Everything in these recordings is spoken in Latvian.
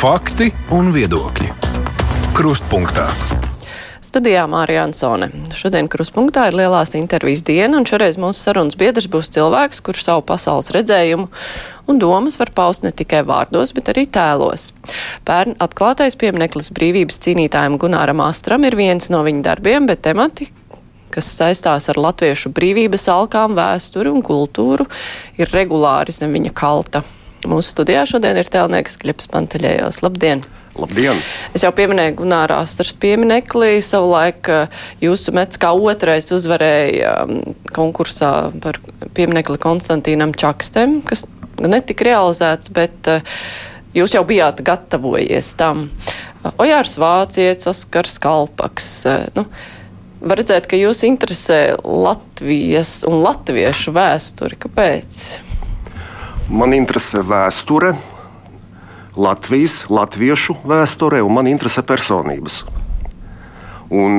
Fakti un viedokļi. Krustpunktā. Studijā Mārija Ansone. Šodien kruspunktā ir lielās intervijas diena, un šoreiz mūsu sarunas biedrs būs cilvēks, kurš savu pasaules redzējumu un domas var paust ne tikai vārdos, bet arī tēlos. Pērn atklātais piemineklis brīvības cīnītājiem Gunāram Astram ir viens no viņa darbiem, bet temati, kas saistās ar latviešu brīvības alkām, vēsturi un kultūru, ir regulāri zem viņa kalta. Mūsu studijā šodien ir tēlnieks Kļeps Panteļējos. Labdien! Labdien! Es jau pieminēju Gunāra Astras pieminekli. Savulaik eh, jūsu mets kā otrais uzvarēja mm, konkursā par pieminekli Konstantīnam Čakstem, kas netika realizēts, bet eh, jūs jau bijāt gatavojies tam. Ojārs Vācietis, Oskars Kalpaks. Eh, nu, Var redzēt, ka jūs interesē Latvijas un latviešu vēsturi. Kāpēc? Man interesē vēsture, Latvijas, latviešu vēsturē, un man interesē personības. Un,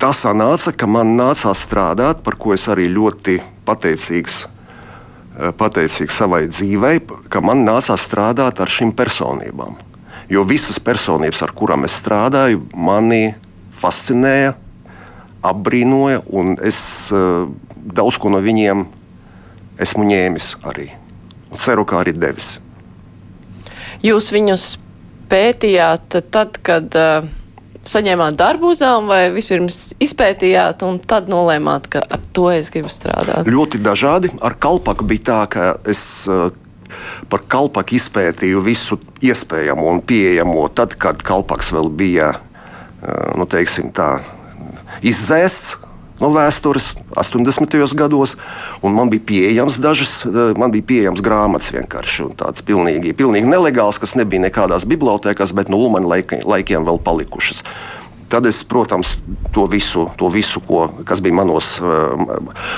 tā sanāca, ka man nācās strādāt, par ko es arī ļoti pateicīgs, pateicīgs savai dzīvei, ka man nācās strādāt ar šīm personībām. Jo visas personības, ar kurām es strādāju, mani fascinēja, apbrīnoja, un es daudz ko no viņiem esmu ņēmis arī. Un ceru, ka arī devis. Jūs viņus pētījāt tad, kad uh, saņēmāt darbu uzdevumu, vai vispirms izpētījāt, un tad nolēmāt, ka ar to es gribu strādāt? Ļoti dažādi. Ar kalpaku bija tā, ka es uh, par kalpaku izpētīju visu iespējamo un pieejamo, tad, kad kalpaks vēl bija uh, nu, teiksim, tā, izdzēsts no vēstures 80. gados, un man bija pieejams dažas, eh, man bija pieejams grāmatas vienkārši tādas pilnīgi, pilnīgi nelegālas, kas nebija nekādās bibliotekās, bet no Ulmaņa laikiem, laikiem vēl palikušas. Tad es, protams, to visu, to visu ko, kas bija manos, eh,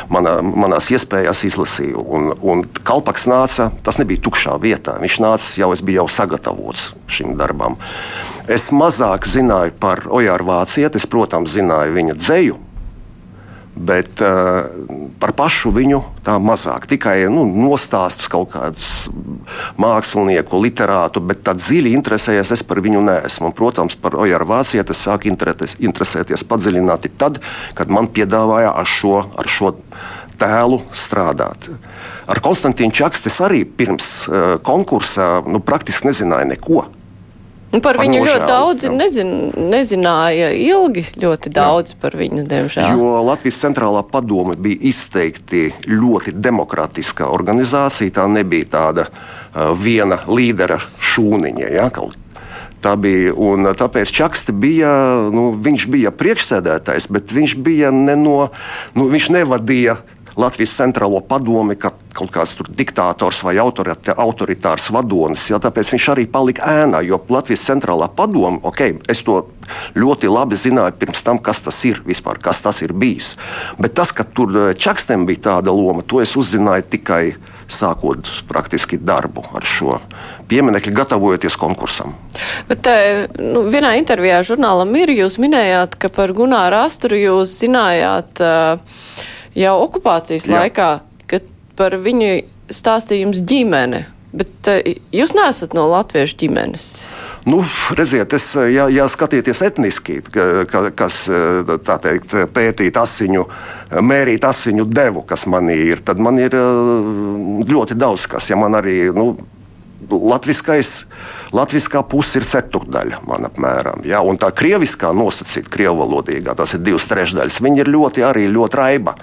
mana, manās iespējās, izlasīju. Un, un kalpaks nāca, tas nebija tukšā vietā. Viņš nāca jau, es biju jau sagatavots šim darbam. Es mazāk zināju par Ojāru Vācieti, es, protams, zināju viņa dzēju Bet uh, par pašu viņu tā mazāk. Tikai nu, nostāstus kaut kādus mākslinieku, literātu, bet tā dziļi interesējies es par viņu neesmu. Un, protams, par Ojaru Vācietu es sāku interesēties padziļināti tad, kad man piedāvāja ar šo, ar šo tēlu strādāt. Ar Konstantīnu Čakstis arī pirms uh, konkursa nu, praktiski nezināja neko. Un par, viņu nožēlu, ļoti daudzi nezin, nezināja ilgi, ļoti daudz jā. par viņu, diemžēl. Jo Latvijas centrālā padome bija izteikti ļoti demokratiska organizācija. Tā nebija tāda uh, viena līdera šūniņa. Ja, kaut Tā bija, un tāpēc Čakste bija, nu, viņš bija priekšsēdētājs, bet viņš bija ne no, nu, viņš nevadīja Latvijas centrālo padomi, ka kaut kāds diktators vai autoritārs vadonis. Ja, tāpēc viņš arī palika ēnā, jo Latvijas centrālā padoma, ok, es to ļoti labi zināju pirms tam, kas tas ir vispār, kas tas ir bijis. Bet tas, ka tur eh, Čakstam bija tāda loma, to es uzzināju tikai sākot praktiski darbu ar šo pieminiektu, gatavojoties konkursam. Bet eh, nu, vienā intervijā žurnālam ir jūs minējāt, ka par Gunāru Asturu jūs zinājāt. Uh, jau okupācijas Jā. laikā, kad par viņu stāstījums ģimene. Bet uh, jūs neesat no latviešu ģimenes. Nu, redziet, es, ja, ja skatieties etniski, ka, kas eh, teikt, pētīt asiņu, mērīt asiņu devu, kas man ir, tad man ir eh, ļoti daudz kas. Ja man arī nu, latviskais, latviskā puse ir ceturdaļa, man apmēram. Ja? Un tā krieviskā nosacīta, krievalodīgā, tas ir divas trešdaļas, viņi ir ļoti, arī ļoti raiba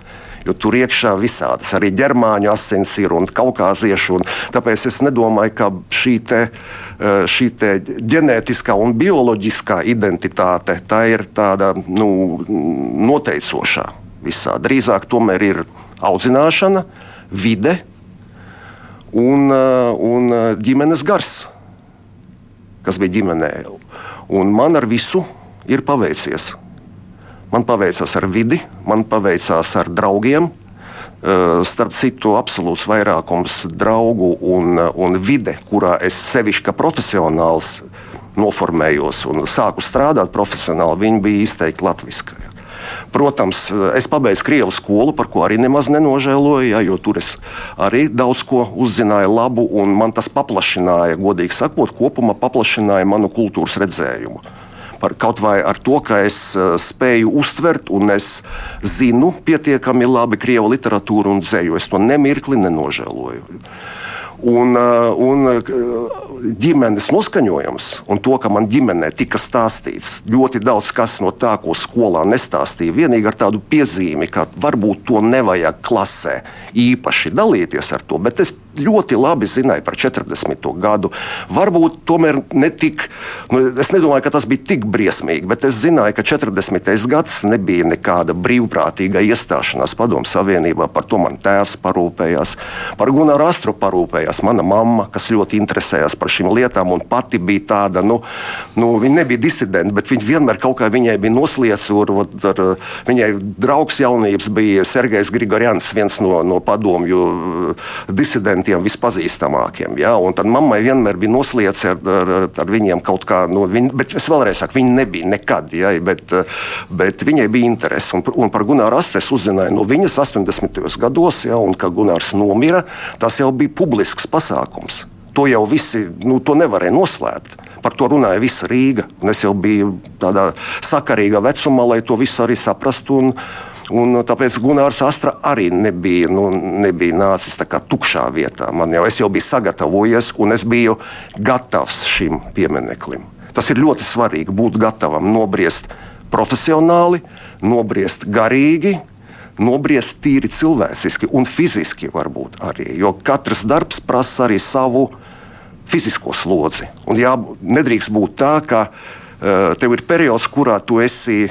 jo tur iekšā visādas arī ģermāņu asins ir un kaukāziešu. Un tāpēc es nedomāju, ka šī, te, eh, šī te ģenētiskā un bioloģiskā identitāte tā ir tāda nu, noteicošā visā. Drīzāk tomēr ir audzināšana, vide un, eh, un eh, ģimenes gars, kas bija ģimenē. Un man ar visu ir paveicies. Man paveicās ar vidi, man paveicās ar draugiem. Eh, starp citu, absolūts vairākums draugu un, un vide, kurā es sevišķi kā profesionāls noformējos un sāku strādāt profesionāli, viņi bija izteikti latviešu. Protams, es pabeidzu Krievu skolu, par ko arī nemaz nenožēloju, ja, jo tur es arī daudz ko uzzināju labu, un man tas paplašināja, godīgi sakot, kopumā paplašināja manu kultūras redzējumu par kaut vai ar to, ka es uh, spēju uztvert un es zinu pietiekami labi krievu literatūru un dzēju. Es to nemirkli nenožēloju. Un, uh, un uh, ģimenes noskaņojums un to, ka man ģimenē tika stāstīts ļoti daudz kas no tā, ko skolā nestāstīja, vienīgi ar tādu piezīmi, ka varbūt to nevajag klasē īpaši dalīties ar to, bet es ļoti labi zināju par 40. gadu. Varbūt tomēr ne tik, nu, es nedomāju, ka tas bija tik briesmīgi, bet es zināju, ka 40. gads nebija nekāda brīvprātīga iestāšanās Padomu Savienībā. Par to man tēvs parūpējās, par Gunāru Astru parūpējās mana mamma, kas ļoti interesējās par šīm lietām un pati bija tāda, nu, nu viņa nebija disidenta, bet viņa vienmēr kaut kā viņai bija noslēdzura. Viņai draugs jaunības bija Sergejs Grigorjans, viens no, no padomju disidentiem tiem vispazīstamākiem. Ja? Un tad mammai vienmēr bija noslēgts ar, ar, ar viņiem kaut kā, nu, viņa, bet es vēlreiz saku, viņa nebija nekad, ja? bet, bet viņai bija interese. Un, un par Gunāru Astresu uzzināja no viņas 80. gados, ja? un kad Gunārs nomira, tas jau bija publisks pasākums. To jau visi nu, to nevarēja noslēpt. Par to runāja visa Rīga. Un es jau biju tādā sakarīgā vecumā, lai to visu arī saprastu. Un, Un tāpēc Gunārs Astra arī nebija, nu, nebija nācis tukšā vietā. Man jau, jau bija sagatavojies, un es biju gatavs šim piemineklim. Tas ir ļoti svarīgi būt gatavam nobriest profesionāli, nobriest garīgi, nobriest tīri cilvēciski un fiziski varbūt arī. Jo katrs darbs prasa arī savu fizisko slodzi. Un jā, nedrīkst būt tā, ka uh, tev ir periods, kurā tu esi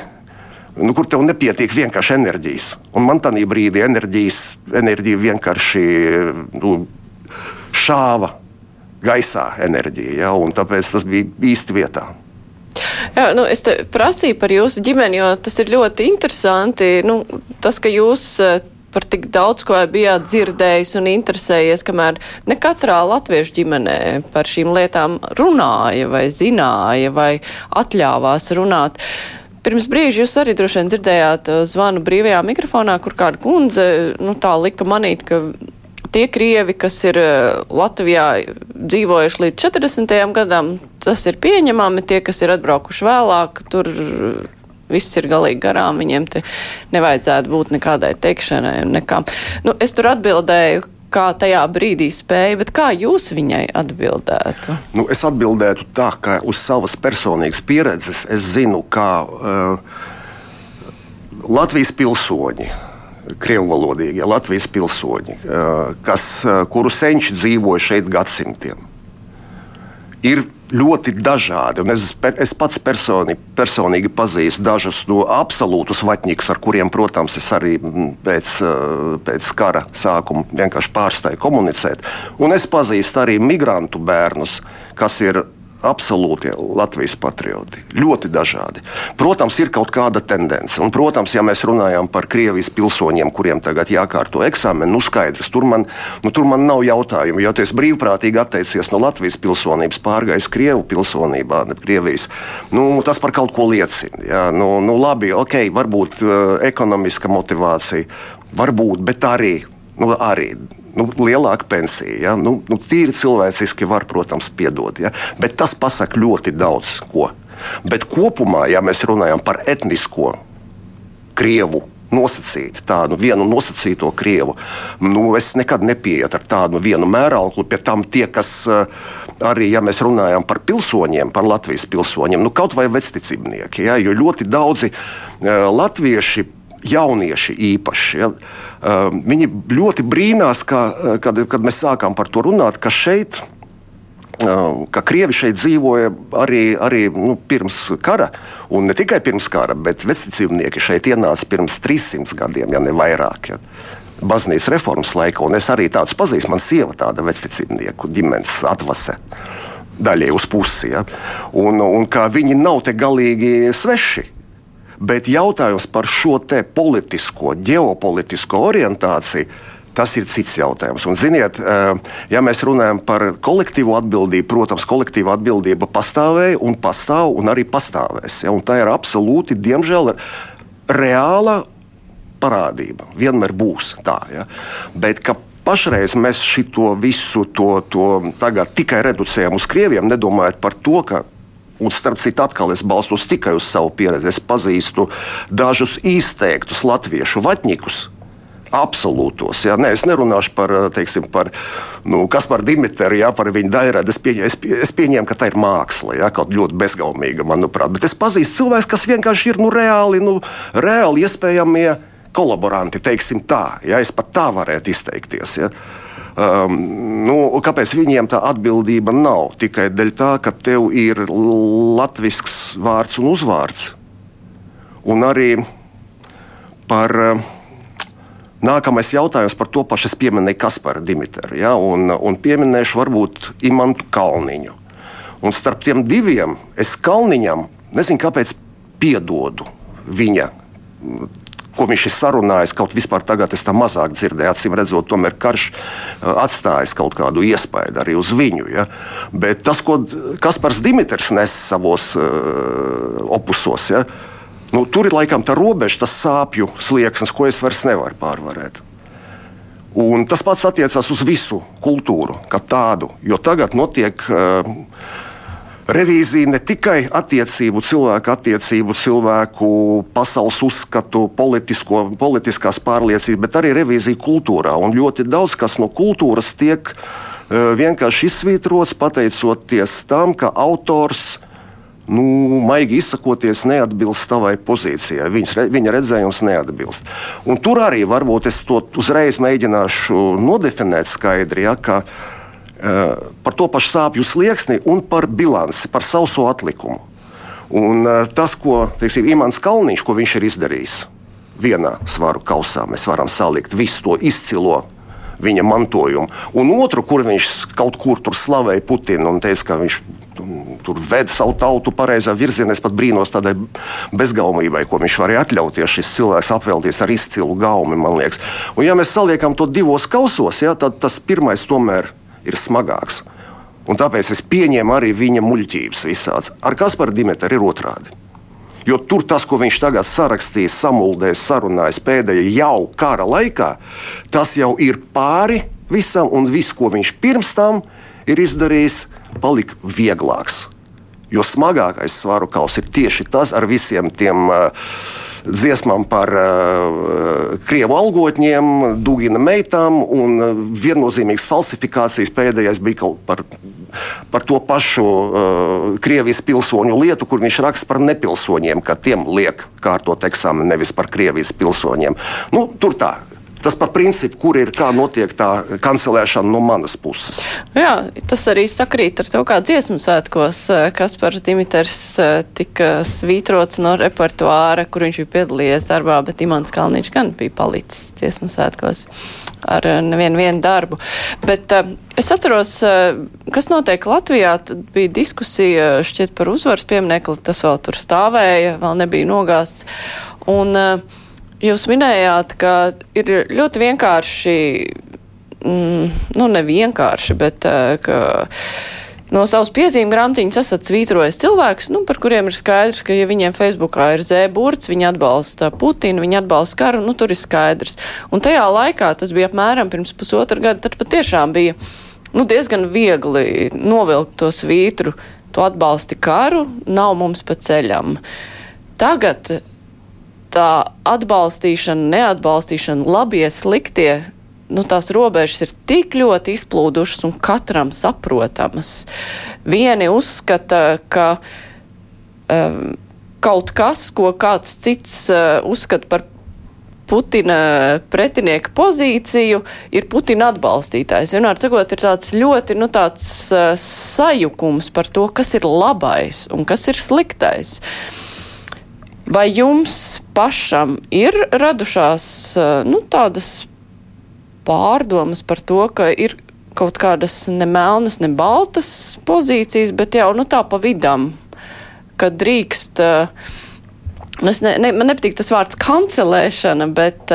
nu, kur tev nepietiek vienkārši enerģijas. Un man tajā brīdī enerģijas, enerģija vienkārši nu, šāva gaisā enerģija, ja, un tāpēc tas bija īsti vietā. Jā, nu, es prasīju par jūsu ģimeni, jo tas ir ļoti interesanti. Nu, tas, ka jūs eh, par tik daudz ko bijāt dzirdējis un interesējies, kamēr ne katrā latviešu ģimenē par šīm lietām runāja vai zināja vai atļāvās runāt. Uh, Pirms brīža jūs arī droši vien dzirdējāt uh, zvanu brīvajā mikrofonā, kur kāda kundze nu, tā lika manīt, ka tie krievi, kas ir uh, Latvijā dzīvojuši līdz 40. gadam, tas ir pieņemami, tie, kas ir atbraukuši vēlāk, tur uh, viss ir galīgi garām, viņiem te nevajadzētu būt nekādai teikšanai un nekām. Nu, es tur atbildēju, kā tajā brīdī spēja, bet kā jūs viņai atbildētu? Nu, es atbildētu tā, ka uz savas personīgas pieredzes es zinu, kā uh, Latvijas pilsoņi. Krievu valodīgie Latvijas pilsoņi, uh, kas, uh, kuru senči dzīvoja šeit gadsimtiem, ir ļoti dažādi. Un es, es pats personi, personīgi pazīstu dažus no absolūtus vaķņus, ar kuriem, protams, es arī pēc, eh, pēc kara sākuma vienkārši pārstāju komunicēt. Un es pazīstu arī migrantu bērnus, kas ir absolūti Latvijas patrioti. Ļoti dažādi. Protams, ir kaut kāda tendence. Un, protams, ja mēs runājam par Krievijas pilsoņiem, kuriem tagad jākārto eksāmeni, nu skaidrs, tur man, nu, tur man nav jautājumu. Jo es brīvprātīgi atteicies no Latvijas pilsonības, pārgājis Krievu pilsonībā, ne Krievijas. Nu, tas par kaut ko liecina. Jā, nu, nu, labi, ok, varbūt uh, ekonomiska motivācija, varbūt, bet arī. Nu, arī nu, lielāka pensija. Ja? Nu, nu, tīri cilvēciski var, protams, piedot. Ja? Bet tas pasaka ļoti daudz ko. Bet kopumā, ja mēs runājam par etnisko krievu nosacīti tādu vienu nosacīto krievu. Nu, es nekad nepieietu ar tādu vienu mērauklu. Pie tam tie, kas eh, arī, ja mēs runājam par pilsoņiem, par Latvijas pilsoņiem, nu, kaut vai vecticībnieki, ja, jo ļoti daudzi uh, latvieši, jaunieši īpaši. Ja, Ehm, viņi ļoti brīnās, ka, kad, kad mēs sākām par to runāt, ka šeit ehm, ka krievi šeit dzīvoja arī, arī nu, pirms kara. Un ne tikai pirms kara, bet vecticībnieki šeit ienāca pirms 300 gadiem, ja ne vairāk. Ja. Baznīcas reformas laikā, un es arī tādus pazīstu. Man sieva tāda vecticībnieku ģimenes atvase. Daļai uz pusi. Ja. Un, un kā viņi nav te galīgi sveši Bet jautājums par šo politisko, ģeopolitisko orientāciju. Tas ir cits jautājums. Un, ziniet, eh, ja mēs runājam par kolektīvo atbildību, protams, kolektīva atbildība pastāvēja un pastāv un arī pastāvēs. Ja, un tā ir absolūti, diemžēl, reāla parādība. Vienmēr būs tā. Ja? Bet pašreiz mēs šo visu to, to tikai reducējam uz krieviem, nedomājot par to, ka Un, starp citu, atkal es balstos tikai uz savu pieredzi. Es pazīstu dažus izteiktus latviešu vatņikus, absolūtos. Ja? Nē, es nerunāšu par, teiksim, par nu, kas par Dimitru, ja? par viņa dairādu. Es, pieņem, es, es pieņēmu, ka tā ir māksla, ja? kaut ļoti bezgaumīga, manuprāt. Bet es pazīstu cilvēkus, kas vienkārši ir nu, reāli, nu, reāli iespējamie kolaboranti, teiksim tā. Ja? Es pat tā varētu izteikties. Ja? Um, nu, kāpēc viņiem tā atbildība nav? Tikai dēļ tā, ka tev ir latviešu vārds un uzvārds. Un arī par uh, nākamais jautājums par to pašu pieminēju Kasparu Dimitru ja, un, un pieminēšu varbūt Imantu Kalniņu. Un starp tiem diviem es Kalniņam nezinu, kāpēc piedodu viņa ko viņš ir sarunājis. Kaut vispār tagad es tam mazāk dzirdēju, acīm redzot, tomēr karš atstājis kaut kādu iespaidu arī uz viņu. Ja? Bet tas, ko Kaspars Dimitrs nes savos uh, opusos, ja? nu, tur ir laikam tā robeža, tas sāpju slieksnis, ko es vairs nevaru pārvarēt. Un tas pats attiecās uz visu kultūru, kā tādu. Jo tagad notiek uh, revīzija ne tikai attiecību, cilvēku attiecību, cilvēku pasaules uzskatu, politiskās pārliecības, bet arī revīzija kultūrā. Un ļoti daudz kas no kultūras tiek uh, vienkārši izsvītrots pateicoties tam, ka autors nu, maigi izsakoties, neatbilst tavai pozīcijai. Viņas, viņa redzējums neatbilst. Un tur arī varbūt es to uzreiz mēģināšu nodefinēt skaidri. Ja, par to pašu sāpju slieksni un par bilanci, par sauso atlikumu. Un tas, ko teiksim, Imants Kalniņš, ko viņš ir izdarījis vienā svaru kausā, mēs varam salikt visu to izcilo viņa mantojumu. Un otru, kur viņš kaut kur tur slavēja Putinu un teica, ka viņš tur ved savu tautu pareizā virzienā. Es pat brīnos tādai bezgaumībai, ko viņš varēja atļauties. Šis cilvēks apvelties ar izcilu gaumi, man liekas. Un, ja mēs saliekam to divos kausos, ja, tad tas pirmais tomēr ir ir smagāks. Un tāpēc es pieņēmu arī viņa muļķības visādas. Ar Kasparu Dimitru ir otrādi. Jo tur tas, ko viņš tagad sarakstījis, samuldējis, sarunājis pēdējā jau kara laikā, tas jau ir pāri visam, un viss, ko viņš pirms tam ir izdarījis, palika vieglāks. Jo smagākais svaru kaus ir tieši tas ar visiem tiem. Uh, dziesmām par uh, krievu algotņiem, Dugina meitām un uh, viennozīmīgas falsifikācijas. Pēdējais bija kaut par, par to pašu uh, Krievijas pilsoņu lietu, kur viņš raksta par nepilsoņiem, ka tiem liek kārtot eksāmenu nevis par Krievijas pilsoņiem. Nu, tur tā Tas par principu, kur ir kā notiek tā kancelēšana no manas puses. Jā, tas arī sakrīt ar to, kā dziesmu svētkos eh, Kaspars Dimitrs eh, tika svītrots no repertuāra, kur viņš bija piedalījies darbā, bet Imants Kalniņš gan bija palicis dziesmu svētkos ar eh, nevienu vienu darbu. Bet es atceros, kas notiek Latvijā, tad bija diskusija šķiet par uzvaras pieminekli, tas vēl tur stāvēja, vēl nebija nogāsts. Un, uh, Jūs minējāt, ka ir ļoti vienkārši, mm, nu ne vienkārši, bet eh, ka no savas piezīmes grāmatiņas esat svītrojis cilvēkus, nu, par kuriem ir skaidrs, ka, ja viņiem Facebookā ir zēburts, viņi atbalsta Putinu, viņi atbalsta karu, nu, tur ir skaidrs. Un tajā laikā, tas bija apmēram pirms pusotra gada, tad patiešām bija nu, diezgan viegli novilkt to svītru, to atbalsti karu, nav mums pa ceļam. Tagad tā atbalstīšana, neatbalstīšana, labie, sliktie, nu, tās robežas ir tik ļoti izplūdušas un katram saprotamas. Vieni uzskata, ka um, kaut kas, ko kāds cits uh, uzskata par Putina pretinieka pozīciju, ir Putina atbalstītājs. Vienmēr sakot, ir tāds ļoti nu, tāds, uh, sajukums par to, kas ir labais un kas ir sliktais. Uh, Vai jums pašam ir radušās nu, tādas pārdomas par to, ka ir kaut kādas ne melnas, ne baltas pozīcijas, bet jau nu, tā pa vidam, ka drīkst. Nu, ne, ne, man nepatīk tas vārds kancelēšana, bet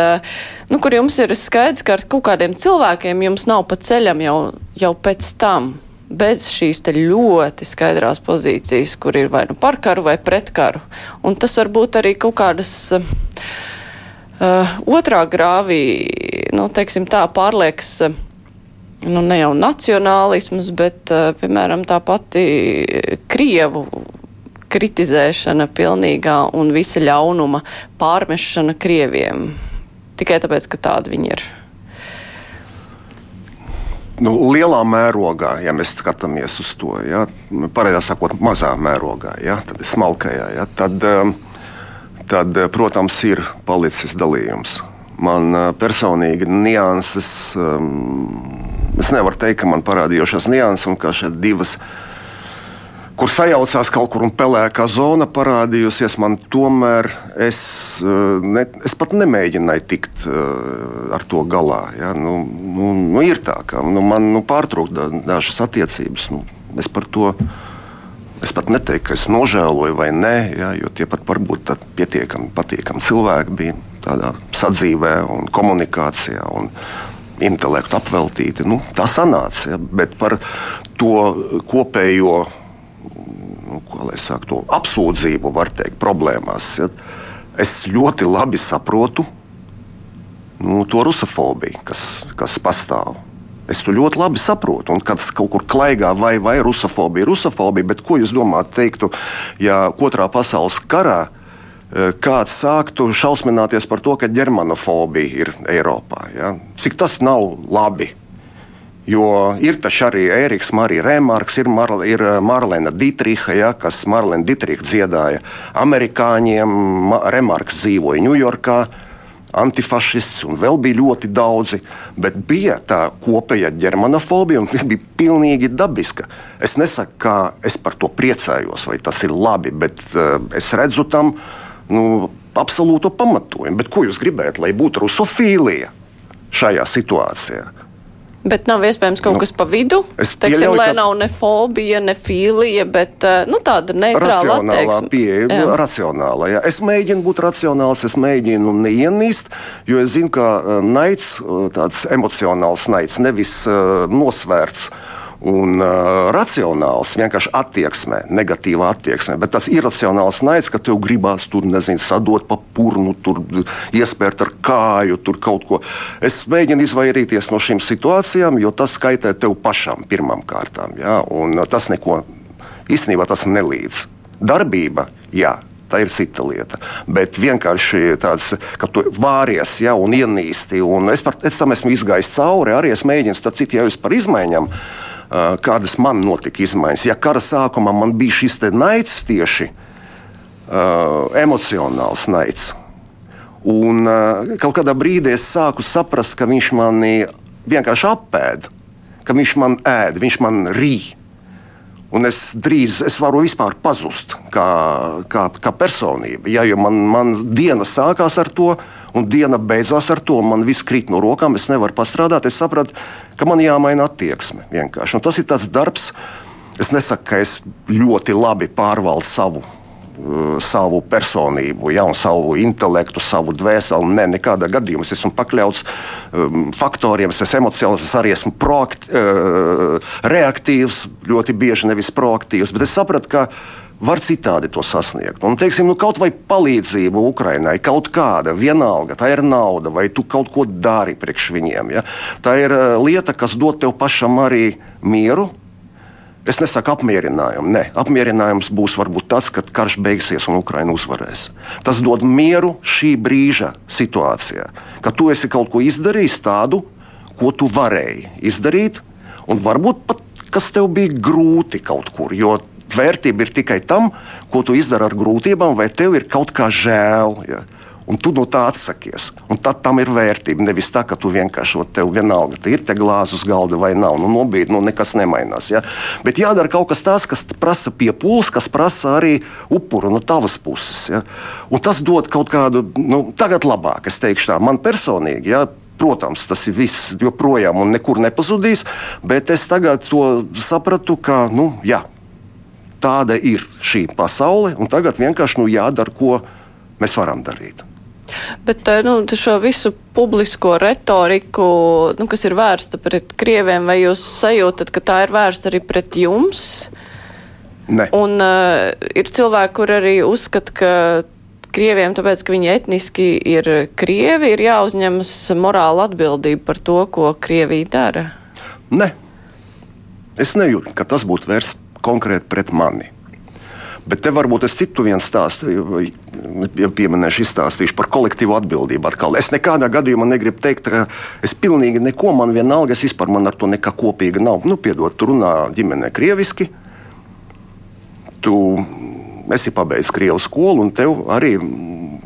nu, kur jums ir skaidrs, ka ar kaut kādiem cilvēkiem jums nav pa ceļam jau, jau pēc tam bez šīs ļoti skaidrās pozīcijas, kur ir vai nu par karu vai pret karu. Un tas var būt arī kaut kādas uh, otrā grāvī, nu, teiksim tā, pārlieks. Uh, nu, ne jau nacionālisms, bet, uh, piemēram, tā pati Krievu kritizēšana pilnīgā un visa ļaunuma pārmešana Krieviem. Tikai tāpēc, ka tādi viņi ir. Nu, lielā mērogā, ja mēs skatāmies uz to, ja, pareizāk sakot, mazā mērogā, ja, tad smalkajā, ja, tad, um, tad, protams, ir palicis dalījums. Man uh, personīgi nianses, um, es nevaru teikt, ka man parādījušās nianses un ka šeit divas uh, kur sajaucās kaut kur un pelēkā zona parādījusies, man tomēr es, eh, ne, es pat nemēģināju tikt uh, ar to galā. Ja? Nu, nu, nu, ir tā, ka nu, man nu, pārtrūkst dažas attiecības. Nu, es par to es pat neteiktu, ka es nožēloju vai nē, ja? jo tie pat varbūt pietiekami patīkami cilvēki bija tādā sadzīvē un komunikācijā. Un, Intelektu apveltīti. Nu, tā sanāca. Ja? Bet par to kopējo nu, ko lai saka, to apsūdzību, var teikt, problēmās. Ja? Es ļoti labi saprotu nu, to rusofobiju, kas, kas pastāv. Es to ļoti labi saprotu. Un kad tas kaut kur klaigā, vai, vai rusofobija, rusofobija, bet ko jūs domājat, teiktu, ja otrā pasaules karā eh, kāds sāktu šausmināties par to, ka ģermanofobija ir Eiropā? Ja? Cik tas nav labi? Jo ir taču arī Eriks, Marija Remarks, ir, Mar ir eh, Marlena Dietricha, ja, kas Marlena Dietricha dziedāja amerikāņiem. Ma Remarks dzīvoja Ņujorkā, antifašists un vēl bija ļoti daudzi. Bet bija tā kopēja ģermanofobija un bija pilnīgi dabiska. Es nesaku, ka es par to priecājos vai tas ir labi, bet uh, es redzu tam nu, absolūtu pamatojumu. Bet ko jūs gribētu, lai būtu rusofīlija šajā situācijā? Bet nav iespējams kaut nu, kas pa vidu. Es teiksim, lai ka... nav ne fobija, ne filija, bet eh, nu, tāda neitrāla attieksme. Pieeja, jā. racionāla. Jā. Es mēģinu būt racionāls, es mēģinu neienīst, jo es zinu, ka eh, naids, eh, tāds emocionāls naids, nevis uh, nosvērts un uh, racionāls, vienkārši attieksmē, negatīvā attieksmē. Bet tas iracionāls naids, ka tev gribās tur, nezinu, sadot pa purnu, tur iespērt ar kāju, tur kaut ko. Es mēģinu izvairīties no šīm situācijām, jo tas kaitē tev pašam pirmām kārtām. Ja? Un tas neko īstenībā tas nelīdz. Darbība, jā, tā ir cita lieta. Bet vienkārši tāds, ka tu vāries ja, un ienīsti, un es, par, es tam esmu izgājis cauri, arī es mēģinu, starp citu, jau par izmaiņām kādas man notika izmaiņas. Ja kara sākumā man bija šis naids tieši uh, emocionāls naids. Un uh, kaut kādā brīdī es sāku saprast, ka viņš mani vienkārši apēd, ka viņš man ēd, viņš man rīk. Un es drīz es varu vispār pazust kā, kā, kā personība. Ja, man, man diena sākās ar to, un diena beidzās ar to, man viss krīt no rokām, es nevaru pastrādāt. Es sapratu, ka man jāmaina attieksme vienkārši. Un tas ir tāds darbs, es nesaku, ka es ļoti labi pārvaldu savu Uh, savu personību, ja, savu intelektu, savu dvēseli. Nē, ne, nekādā gadījumā es esmu pakļauts um, faktoriem, es esmu emocionāls, es arī esmu proakt, uh, reaktīvs, ļoti bieži nevis proaktīvs. Bet es sapratu, ka var citādi to sasniegt. Un, teiksim, nu, kaut vai palīdzība Ukraiņai, kaut kāda, vienalga, tā ir nauda, vai tu kaut ko dari priekš viņiem. Ja? Tā ir uh, lieta, kas dod tev pašam arī mieru, Es nesaku apmierinājumu. Nē, apmierinājums būs varbūt tas, kad karš beigsies un Ukraina uzvarēs. Tas dod mieru šī brīža situācijā, ka tu esi kaut ko izdarījis tādu, ko tu varēji izdarīt, un varbūt pat kas tev bija grūti kaut kur. Jo vērtība ir tikai tam, ko tu izdari ar grūtībām, vai tev ir kaut kā žēl. Ja? Un tu no tā atsakies. Un tad tam ir vērtība. Nevis tā, ka tu vienkārši tev vienalga, ir te glāzes uz galda vai nav. Nu, nobīdi, nu, nekas nemainās. Ja? Bet jādara kaut kas tāds, kas prasa piepūles, kas prasa arī upuru no tavas puses. Ja? Un tas dod kaut kādu, nu, tagad labāk, es teikšu tā, man personīgi. Ja? Protams, tas ir viss joprojām un nekur nepazudīs, bet es tagad to sapratu, ka nu, jā, tāda ir šī pasaule, un tagad vienkārši nu, jādara, ko mēs varam darīt. Bet nu, šo visu publisko retoriku, nu, kas ir vērsta pret krieviem, vai jūs sajūtat, ka tā ir vērsta arī pret jums? Ne. Un uh, ir cilvēki, kur arī uzskata, ka krieviem, tāpēc, ka viņi etniski ir krievi, ir jāuzņemas morāla atbildība par to, ko Krievija dara? Ne. Es nejūtu, ka tas būtu vērsts konkrēti pret mani. Bet te varbūt es citu vienu stāstu, pieminēšu, izstāstīšu par kolektīvu atbildību. Atkal. Es nekādā gadījumā negribu teikt, ka es pilnīgi neko, man vienalga, es vispār man ar to nekā kopīga nav. Nu, piedod, tu runā ģimenē krieviski, tu esi pabeidzis krievu skolu un tev arī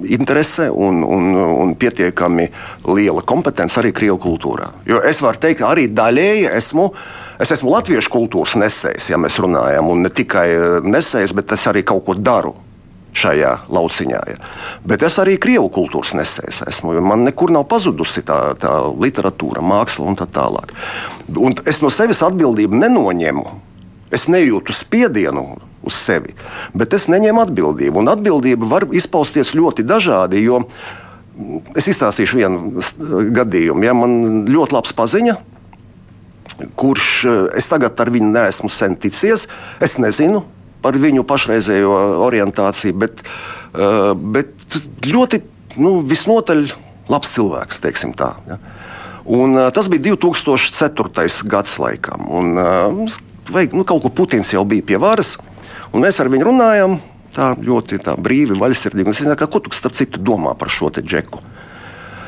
interesē un, un, un pietiekami liela kompetence arī krievu kultūrā. Jo es varu teikt, arī daļēji esmu. Es esmu latviešu kultūras nesējis, ja mēs runājam, un ne tikai eh, nesējis, bet es arī kaut ko daru šajā lauciņā. Ja. Bet es arī krievu kultūras nesējis esmu. Man nekur nav pazudusi tā, tā literatūra, māksla un tā tālāk. Un es no sevis atbildību nenoņemu. Es nejūtu spiedienu uz sevi, bet es neņēmu atbildību. Un atbildība var izpausties ļoti dažādi. Es izstāstīšu vienu gadījumu. Ja man ļoti labs paziņa, kurš eh, es tagad ar viņu neesmu sen ticies. Es nezinu par viņu pašreizējo orientāciju, bet, uh, bet ļoti nu, visnotaļ labs cilvēks, teiksim tā. Ja. Un, uh, tas bija 2004. gads laikam. Un, vajag, nu, kaut ko Putins jau bija pie varas, un mēs ar viņu runājam. Tā ļoti tā brīvi, vaļsirdīgi. Es nezinu, ko tu starp citu domā par šo te džeku.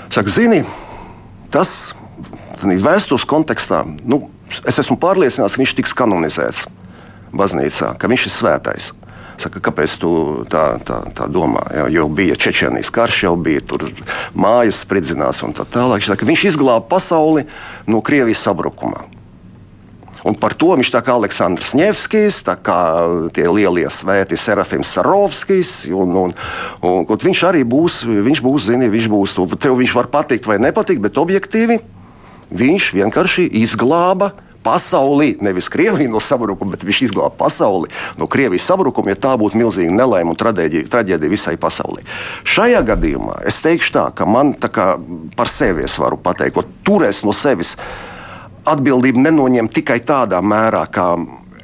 Saka, zini, tas vēstures kontekstā, nu, es esmu pārliecināts, ka viņš tiks kanonizēts baznīcā, ka viņš ir svētais. Saka, kāpēc tu tā, tā, tā domā? Jā, jau bija Čečenijas karš, jau bija tur mājas spridzināts un tā tālāk. Saka, viņš izglāba pasauli no Krievijas sabrukuma. Un par to viņš tā kā Aleksandrs Nevskis, tā kā tie lielie svēti Serafims Sarovskis. Un, un, un, un viņš arī būs, viņš būs, zini, viņš būs, tev viņš var patikt vai nepatikt, bet objektīvi Viņš vienkārši izglāba pasauli, nevis Krieviju no sabrukuma, bet viņš izglāba pasauli no Krievijas sabrukuma, ja tā būtu milzīga nelaime un traģēdija, traģēdija visai pasaulē. Šajā gadījumā es teikšu tā, ka man tā kā par sevi es varu pateikt, ka tur es no sevis atbildību nenoņem tikai tādā mērā, kā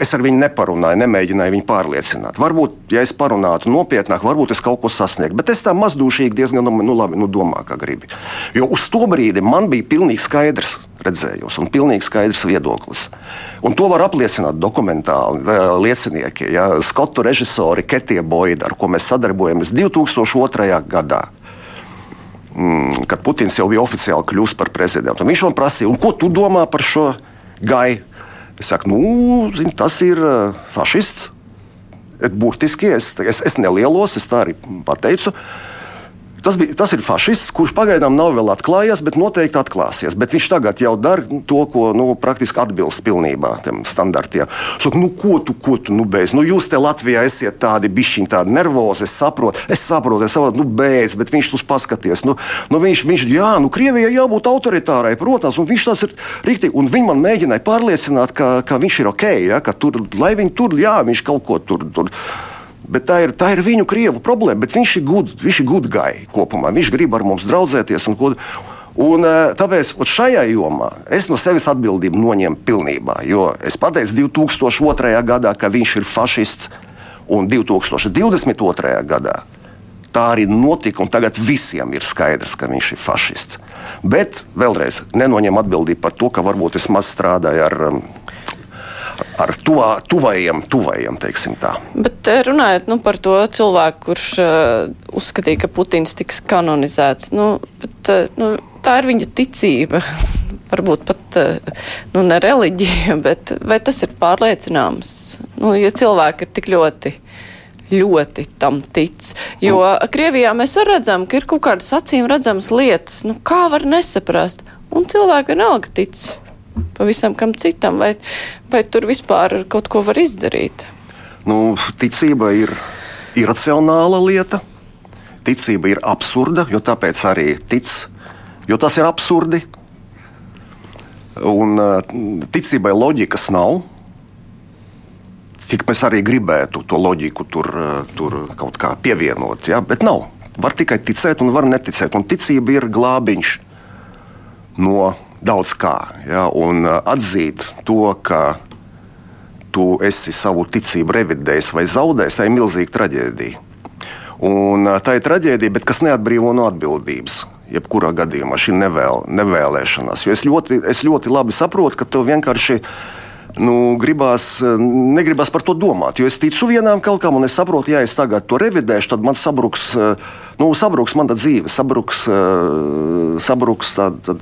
Es ar viņu neparunāju, nemēģināju viņu pārliecināt. Varbūt, ja es parunātu nopietnāk, varbūt es kaut ko sasniegtu. Bet es tā mazdūšīgi diezgan nu, labi nu, domāju, kā gribi. Jo uz to brīdi man bija pilnīgi skaidrs redzējums un pilnīgi skaidrs viedoklis. Un to var apliecināt dokumentāli liecinieki, ja, skotu režisori Ketija Boida, ar ko mēs sadarbojamies 2002. gadā mm, kad Putins jau bija oficiāli kļuvis par prezidentu. Un viņš man prasīja, ko tu domā par šo gaidu? Es saku, nu, zin, tas ir uh, fašists. Burtiski es, es, es nelielos, es tā arī pateicu. Uh, Tas, bija, tas ir fašists, kurš pagaidām nav vēl atklājies, bet noteikti atklāsies. Bet viņš tagad jau dara to, ko nu, praktiski atbilst pilnībā tam standartiem. Saka, nu, ko tu, ko tu nu, beidz? Nu, jūs te Latvijā esat tādi bišķiņi, tādi nervozi. Es saprotu, es saprotu, es saprotu, nu, beidz, bet viņš tur paskaties. Nu, nu, viņš, viņš, jā, nu, Krievijai jābūt autoritārai, protams, un viņš tas ir rīktīgi. Un viņi man mēģināja pārliecināt, ka, ka viņš ir ok, ja, ka tur, lai viņi tur, jā, viņš kaut ko tur. tur Bet tā ir, tā ir viņu krievu problēma. Viņš ir gudrs, viņš ir gudrs kopumā. Viņš grib ar mums draudzēties. Un, un, e, tāpēc šajā jomā es no sevis atbildību noņemu pilnībā. Jo es pateicu 2002. gadā, ka viņš ir fašists, un 2022. gadā tā arī notika. Tagad visiem ir skaidrs, ka viņš ir fašists. Bet vēlreiz nenoņem atbildību par to, ka varbūt es maz strādāju ar um, ar tuvā, tuvajiem, tuvajiem, teiksim tā. Bet eh, runājot nu, par to cilvēku, kurš uh, uzskatīja, ka Putins tiks kanonizēts, nu, bet, uh, nu, tā ir viņa ticība. Varbūt pat nu, ne reliģija, bet vai tas ir pārliecināms? Nu, ja cilvēki ir tik ļoti ļoti tam tic. Jo nu. Krievijā mēs redzam, ka ir kaut kādas acīm redzamas lietas, nu, kā var nesaprast. Un cilvēki vienalga tic pavisam kam citam, vai, vai tur vispār kaut ko var izdarīt? Nu, ticība ir iracionāla lieta. Ticība ir absurda, jo tāpēc arī tic, jo tas ir absurdi. Un uh, ticībai loģikas nav. Cik mēs arī gribētu to loģiku tur, uh, tur kaut kā pievienot, ja? bet nav. Var tikai ticēt, un var neticēt. Un ticība ir glābiņš no daudz kā. Ja? Un uh, atzīt to, ka tu esi savu ticību revidējis vai zaudējis, tā ir milzīga traģēdija. Un, uh, tā ir traģēdija, kas neatbrīvo no atbildības. Jebkurā gadījumā šī nevēl, nevēlēšanās. Jo es ļoti, es ļoti labi saprotu, ka tev vienkārši ir nu, gribās, eh, negribas par to domāt. Jo es ticu vienām kaut kam, un es saprotu, ja es tagad to revidēšu, tad man sabruks, eh, nu, sabruks mana dzīve, sabruks, eh, sabruks tā, tā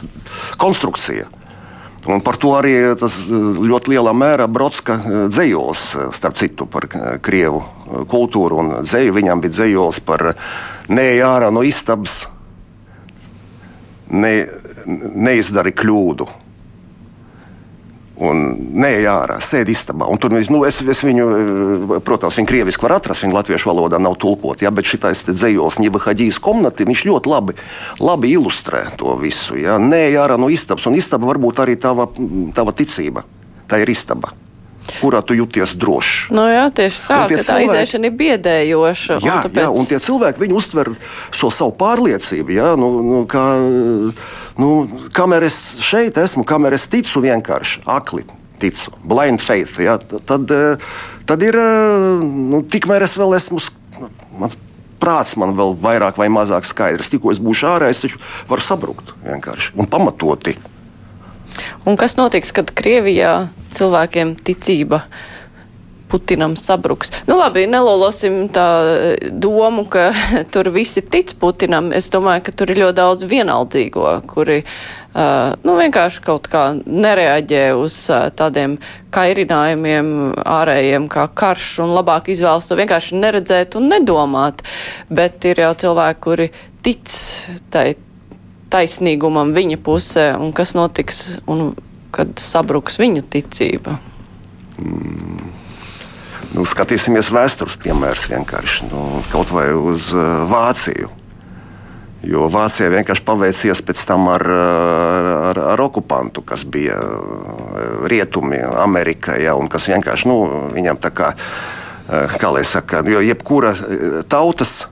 konstrukcija. Un par to arī tas ļoti lielā mērā Brodska dzējols, starp citu, par krievu kultūru un dzēju. Viņam bija dzējols par neej ārā no istabas, ne, neizdari kļūdu. Un nē, ārā, sēž istabā. Un tur nu, es, es viņu, eh, protams, viņu krieviski var atrast, viņa latviešu valodā nav tulkota. Ja, bet šis dzējos Ņivahaģijas komnati, viņš ļoti labi, labi ilustrē to visu. Ja. Nē, ārā no istabas, un istaba varbūt arī tava, tava ticība. Tā ir istaba kurā tu jūties drošs. Nu, jā, tieši tā, cilvēki, tā iziešana ir biedējoša. Jā, un tāpēc... jā, un tie cilvēki uztver šo savu pārliecību. Jā, nu, nu, kā, nu, kamēr es šeit esmu, kamēr es ticu vienkārši akli. Ticu, blind faith. Ja, tad, tad ir, nu, tikmēr es vēl esmu, mans prāts man vēl vairāk vai mazāk skaidrs. Tikko es būšu ārā, es taču varu sabrukt vienkārši un pamatoti. Un kas notiks, kad Krievijā cilvēkiem ticība Putinam sabruks. Nu, labi, nelolosim tā eh, domu, ka tur visi tic Putinam. Es domāju, ka tur ir ļoti daudz vienaldzīgo, kuri uh, nu, vienkārši kaut kā nereaģē uz uh, tādiem kairinājumiem ārējiem kā karš un labāk izvēlas to vienkārši neredzēt un nedomāt. Bet ir jau cilvēki, kuri tic tai taisnīgumam viņa pusē un kas notiks un kad sabruks viņu ticība. Mm. Nu, skatīsimies vēstures piemērus vienkārši nu, kaut vai uz uh, Vāciju. Jo Vācija vienkārši paveicies pēc tam ar, ar, ar okupantu, kas bija uh, rietumi, Amerika, ja, kas vienkārši nu, viņam tā kā, uh, kā lai saka, jo jebkura tautas,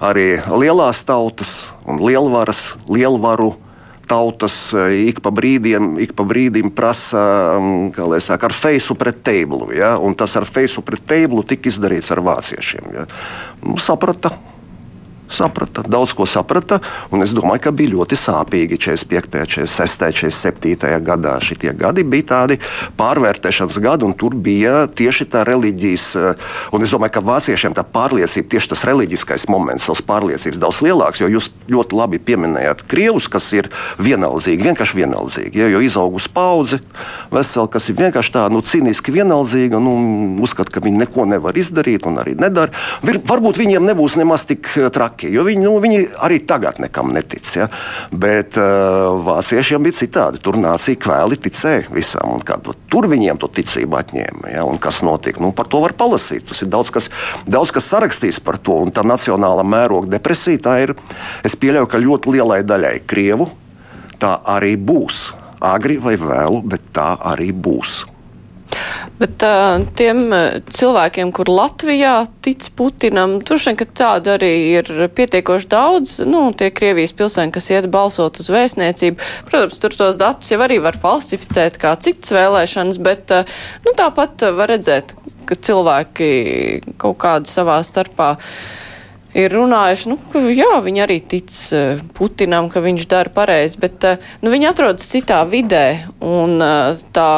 arī lielās tautas un lielvaras, lielvaru tautas eh, ik pa brīdiem, ik pa brīdim prasa, mm, saka, ar feisu pret teiblu. Ja? Un tas ar feisu pret teiblu tika izdarīts ar vāciešiem. Ja? Nu, saprata, saprata, daudz ko saprata. Es domāju, ka bija ļoti sāpīgi 45, 46, 47 gadā. Šie gadi bija tādi pārvērtēšanas gadi, un tur bija tieši tā reliģijas. Eh, es domāju, ka vāciešiem tā pārliecība, tieši tas reliģiskais moments, savas pārliecības daudz lielāks, jo jūs ļoti labi pieminējāt krievus, kas ir vienaldzīgi, vienkārši vienaldzīgi. Ja, jo izaugusi paudze, vesela, kas ir vienkārši tā nu, cīniski vienaldzīga, nu, uzskata, ka viņi neko nevar izdarīt un arī nedara. Varbūt viņiem nebūs nemaz tik eh, traki traki, jo viņi, nu, viņi arī tagad nekam netic. Ja? Bet uh, vāciešiem bija citādi. Tur nācija kvēli ticēja visam, un kā, tur viņiem to ticību atņēma. Ja? Un kas notika? Nu, par to var palasīt. Tas ir daudz kas, daudz kas sarakstīts par to. Un tā nacionāla mēroga depresija, tā ir, es pieļauju, ka ļoti lielai daļai Krievu tā arī būs. Agri vai vēlu, bet tā arī būs. Bet uh, tiem cilvēkiem, kur Latvijā tic Putinam, droši vien, ka tādu arī ir pietiekoši daudz, nu, tie Krievijas pilsēņi, kas iet balsot uz vēstniecību. Protams, tur tos datus jau arī var falsificēt kā citas vēlēšanas, bet, uh, nu, tāpat var redzēt, ka cilvēki kaut kādi savā starpā ir runājuši, nu, ka jā, viņi arī tic Putinam, ka viņš dara pareizi, bet nu, viņi atrodas citā vidē, un tā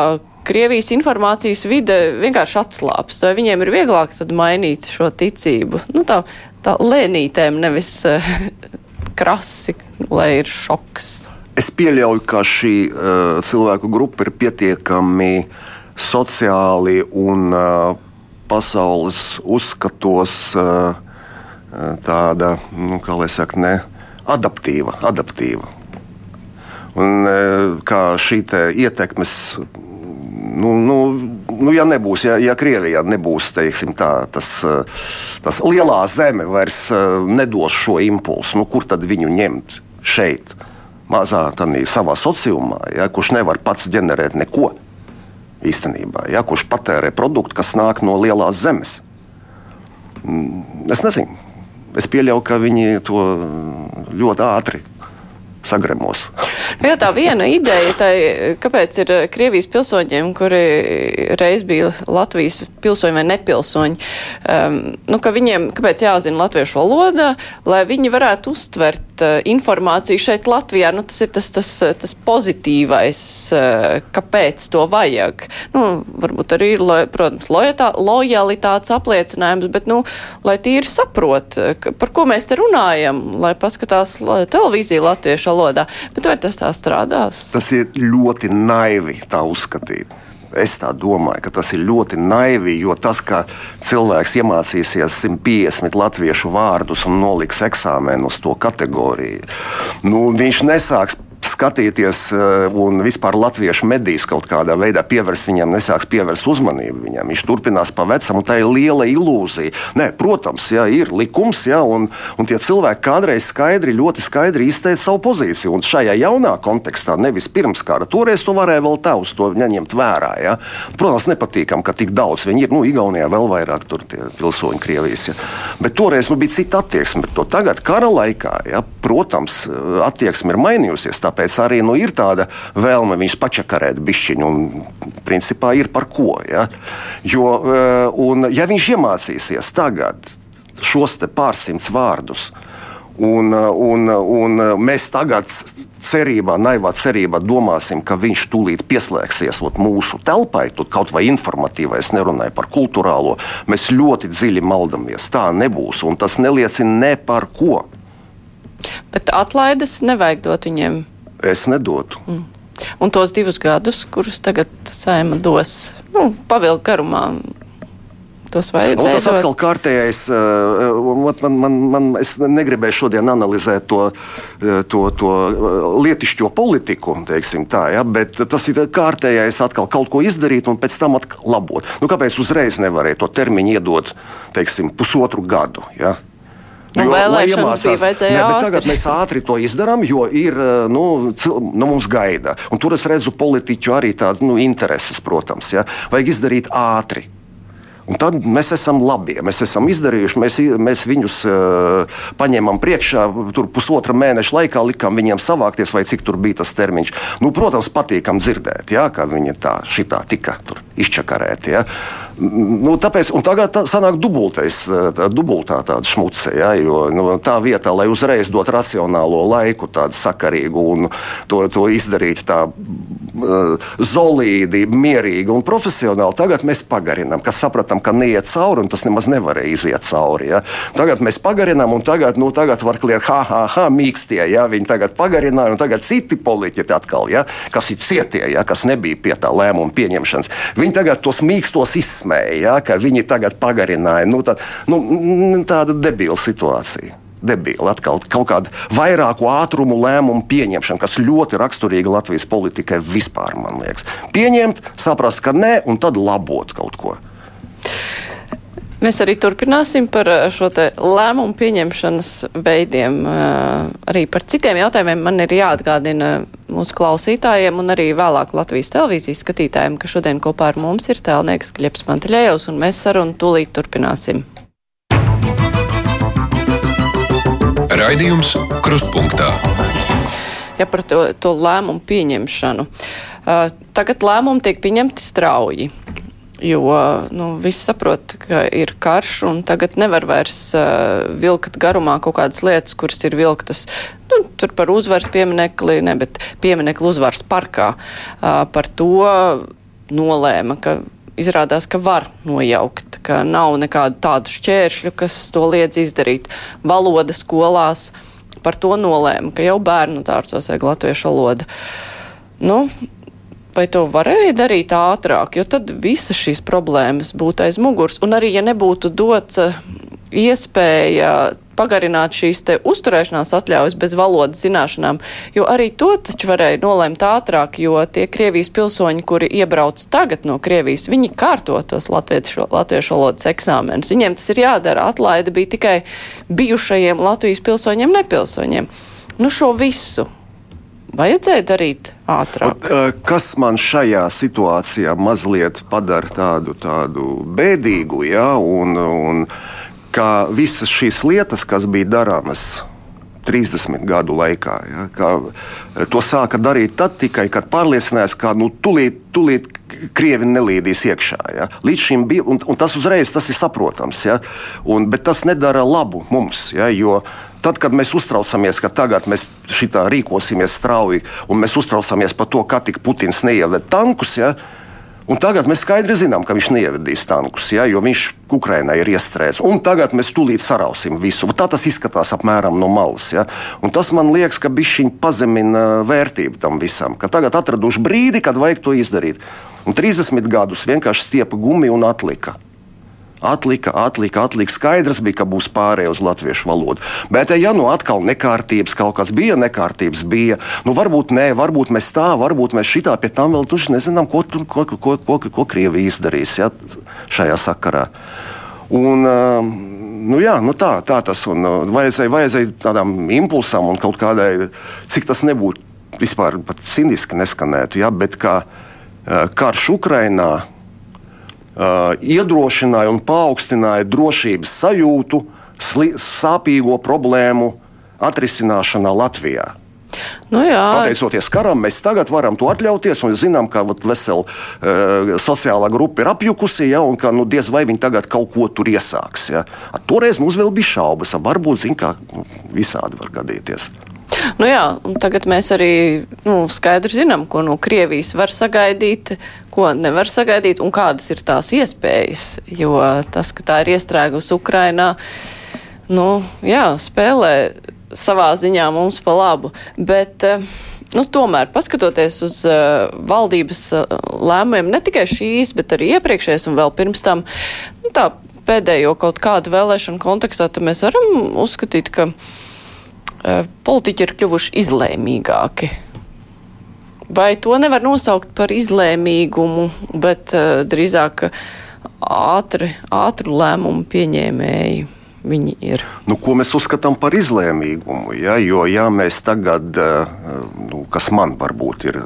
Krievijas informācijas vide vienkārši atslāpst, vai viņiem ir vieglāk tad mainīt šo ticību? Nu, tā, tā lēnītēm nevis uh, krasi, lai ir šoks. Es pieļauju, ka šī uh, cilvēku grupa ir pietiekami sociāli un uh, pasaules uzskatos uh, tāda, nu, kā lai saka, ne, adaptīva. adaptīva. Un, kā šī ietekmes nu, nu, nu, ja nebūs, ja, ja Krievijā nebūs teiksim, tā, tas, tas lielā zeme vairs eh, nedos šo impulsu, nu, kur tad viņu ņemt šeit, mazā tādā savā sociumā, ja, kurš nevar pats ģenerēt neko īstenībā, ja, kurš patērē produktu, kas nāk no lielās zemes. Mm, es nezinu. Es pieļauju, ka viņi to ļoti ātri sagremos. Jā, tā viena ideja, tai, kāpēc ir Krievijas pilsoņiem, kuri reiz bija Latvijas pilsoņi vai nepilsoņi, um, nu, ka viņiem, kāpēc jāzina latviešu valoda, lai viņi varētu uztvert uh, informāciju šeit Latvijā, nu, tas ir tas, tas, tas pozitīvais, uh, kāpēc to vajag. Nu, varbūt arī, lo, protams, lojatā, lojalitātes apliecinājums, bet, nu, lai tīri saprot, ka, par ko mēs te runājam, lai paskatās televīzija latviešu valodā. Bet vai tas tā strādās? Tas ir ļoti naivi tā uzskatīt. Es tā domāju, ka tas ir ļoti naivi, jo tas, ka cilvēks iemācīsies 150 latviešu vārdus un noliks eksāmenu uz to kategoriju, nu, viņš nesāks skatīties eh, un vispār latviešu medijas kaut kādā veidā pievērst viņam, nesāks pievērst uzmanību viņam. Viņš turpinās pa vecam, un tā ir liela ilūzija. Nē, protams, jā, ir likums, jā, un, un tie cilvēki kādreiz skaidri, ļoti skaidri izteica savu pozīciju. Un šajā jaunā kontekstā, nevis pirms kara, toreiz to varēja vēl tā uz to neņemt vērā. Jā. Protams, nepatīkam, ka tik daudz viņi ir. Nu, Igaunijā vēl vairāk tur tie pilsoņi Krievijas. Jā. Bet toreiz nu, bija cita attieksme. Tagad, kara laikā, jā, protams, attieksme ir mainījusies. Tāpēc arī nu, ir tāda vēlme viņus pačakarēt bišķiņu, un principā ir par ko. Ja? Jo, eh, un, ja viņš iemācīsies tagad šos pārsimtus vārdus, un, un, un mēs tagad cerībā, naivā cerībā domāsim, ka viņš tūlīt pieslēgsies mūsu telpai, tur kaut vai informatīvai, es nerunāju par kultūrālo, mēs ļoti dziļi maldamies. Tā nebūs, un tas neliecina ne par ko. Bet atlaides nevajag dot viņiem es nedotu. Mm. Un tos divus gadus, kurus tagad saima dos, nu, pavilkt garumā. Tas, nu, tas atkal kārtējais, uh, man, man, man, es negribēju šodien analizēt to, uh, to, to lietišķo politiku, tā, ja, bet tas ir kārtējais atkal kaut ko izdarīt un pēc tam labot. Nu, kāpēc uzreiz nevarēja to termiņu iedot teiksim, pusotru gadu? Ja? Nu, vēlēšanas bija vajadzēja ātri. Tagad mēs ātri to izdarām, jo ir, eh, nu, cil, nu mums gaida. Un tur es redzu politiķu arī tādu nu, intereses, protams. Ja? Vajag izdarīt ātri. Un tad mēs esam labi. Mēs esam izdarījuši, mēs, mēs viņus uh, paņēmām priekšā, tur pusotra mēneša laikā likām viņiem savākties, vai cik tur bija tas termiņš. Nu, protams, patīkam dzirdēt, ja, ka viņi tā, šitā tika izčakarēti. Ja. Nu, tāpēc, tagad tā sanāk dubultais, tā, dubultā tāda šmuce, ja, jo nu, tā vietā, lai uzreiz dotu racionālo laiku, tādu sakarīgu un to, to izdarīt tā uh, zolīdi, mierīgi un profesionāli, tagad mēs pagarinām, kas sapratām, ka neiet cauri un tas nemaz nevarēja iziet cauri. Ja. Tagad mēs pagarinām un tagad, nu, tagad var kliegt, ha, ha, ha, mīkstie, ja, viņi tagad pagarināja un tagad citi politiķi atkal, ja, kas ir cietie, ja, kas nebija pie tā lēmuma pieņemšanas. Viņi tagad tos mīkstos izsmēja ja, ka viņi tagad pagarināja. Nu, tā, nu, tāda debila situācija. Debila atkal kaut kāda vairāku ātrumu lēmumu pieņemšana, kas ļoti raksturīga Latvijas politikai vispār, man liekas. Pieņemt, saprast, ka nē, un tad labot kaut ko. Mēs arī turpināsim par eh, šo lēmumu pieņemšanas veidiem. Eh, arī par citiem jautājumiem man ir jāatgādina mūsu klausītājiem un arī vēlāk Latvijas televīzijas skatītājiem, ka šodien kopā ar mums ir tēlnieks Kļeps Manteļējos un mēs sarunu tūlīt turpināsim. Raidījums Krustpunktā. Ja par to, to lēmumu pieņemšanu. Uh, tagad lēmumi tiek pieņemti strauji. Jo nu, visi saprot, ka ir karš, un tagad nevar vairs uh, vilkt garumā kaut kādas lietas, kuras ir vilktas nu, tur par uzvaras pieminekli, ne, bet pieminekli uzvaras parkā. Uh, par to nolēma, ka izrādās, ka var nojaukt, ka nav nekādu tādu šķēršļu, kas to liedz izdarīt. Valoda skolās par to nolēma, ka jau bērnu dārcos vajag latviešu valodu. Nu, vai to varēja darīt ātrāk, jo tad visas šīs problēmas būtu aiz muguras. Un arī, ja nebūtu dots eh, iespēja pagarināt šīs te uzturēšanās atļaujas bez valodas zināšanām, jo arī to taču varēja nolēmt ātrāk, jo tie Krievijas pilsoņi, kuri iebrauc tagad no Krievijas, viņi kārto tos latviešu, latviešu valodas eksāmenus. Viņiem tas ir jādara. Atlaide bija tikai bijušajiem Latvijas pilsoņiem, nepilsoņiem. Nu, šo visu vajadzēja darīt ātrāk. Kas man šajā situācijā mazliet padara tādu, tādu bēdīgu, ja, un, un ka visas šīs lietas, kas bija darāmas 30 gadu laikā. Ja, kā, to sāka darīt tad, tikai, kad pārliecinājās, ka nu, tūlīt, tūlīt krievi nelīdīs iekšā. Ja. Līdz šim bija, un, un tas uzreiz tas ir saprotams, ja, un, bet tas nedara labu mums. Ja, jo, Tad, kad mēs uztraucamies, ka tagad mēs šitā rīkosimies strauji, un mēs uztraucamies par to, kā tik Putins neieved tankus, ja, Un tagad mēs skaidri zinām, ka viņš neievedīs tankus, ja, jo viņš Ukrainai ir iestrēdzis. Un tagad mēs tūlīt sarausim visu. Tā tas izskatās apmēram no malas. Ja. Un tas man liekas, ka viņi pazemina vērtību tam visam. Ka tagad atraduši brīdi, kad vajag to izdarīt. Un 30 gadus vienkārši stiepa gumiju un atlika. Atlika, atlika, atlika. Skaidrs bija, ka būs pārējai uz latviešu valodu. Bet, ja nu atkal nekārtības kaut kas bija, nekārtības bija, nu varbūt nē, varbūt mēs tā, varbūt mēs šitā pie tam vēl tuši nezinām, ko, ko, ko, ko, ko Krievija izdarīs ja, šajā sakarā. Un, nu jā, nu tā, tā tas un vajadzēja, vajadzēja tādam impulsam un kaut kādai, cik tas nebūtu vispār pat ciniski neskanētu, ja, bet kā karš Ukrainā uh, iedrošināja un paaugstināja drošības sajūtu sāpīgo problēmu atrisināšanā Latvijā. Nu jā. Pateicoties karam, mēs tagad varam to atļauties. Mēs zinām, ka vesela uh, sociālā grupa ir apjukusi, ja, un ka nu, diez vai viņi tagad kaut ko tur iesāks. Ja. Toreiz mums vēl bija šaubas, varbūt zin, kā nu, visādi var gadīties. Nu jā, tagad mēs arī nu, skaidri zinām, ko no Krievijas var sagaidīt, ko nevar sagaidīt un kādas ir tās iespējas. Jo tas, ka tā ir iestrēgusi Ukrainā, nu, jā, spēlē savā ziņā mums pa labu. Bet, Nu, tomēr, paskatoties uz uh, valdības uh, lēmumiem, ne tikai šīs, bet arī iepriekšējās un vēl pirms tam, nu, tā pēdējo kaut kādu vēlēšanu kontekstā, tad mēs varam uzskatīt, ka uh, politiķi ir kļuvuši izlēmīgāki. Vai to nevar nosaukt par izlēmīgumu, bet uh, drīzāk ātri, ātru lēmumu pieņēmēji? Viņi ir. Nu, ko mēs uzskatām par izlēmīgumu? Ja? Jo, ja mēs tagad, nu, kas man varbūt ir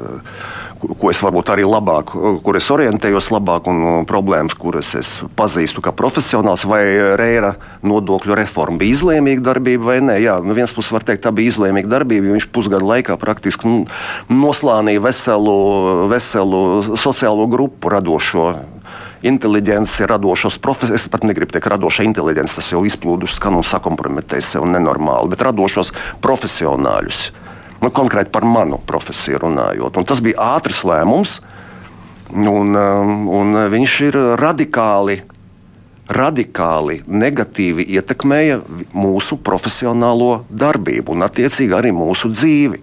ko es varbūt arī labāk, kur es orientējos labāk un problēmas, kuras es pazīstu kā profesionāls, vai Reira nodokļu reforma bija izlēmīga darbība vai nē. Jā, no vienas puses var teikt, tā bija izlēmīga darbība, jo viņš pusgadu laikā praktiski nu, noslānīja veselu, veselu sociālo grupu radošo inteliģenci, radošos profesionāļus. Es pat negribu teikt, radoša inteliģence, tas jau izplūduši skan un sakompromitē sev nenormāli, bet radošos profesionāļus nu, konkrēti par manu profesiju runājot. Un tas bija ātrs lēmums, un, um, un viņš ir radikāli. Radikāli negatīvi ietekmēja mūsu profesionālo darbību un, attiecīgi, arī mūsu dzīvi.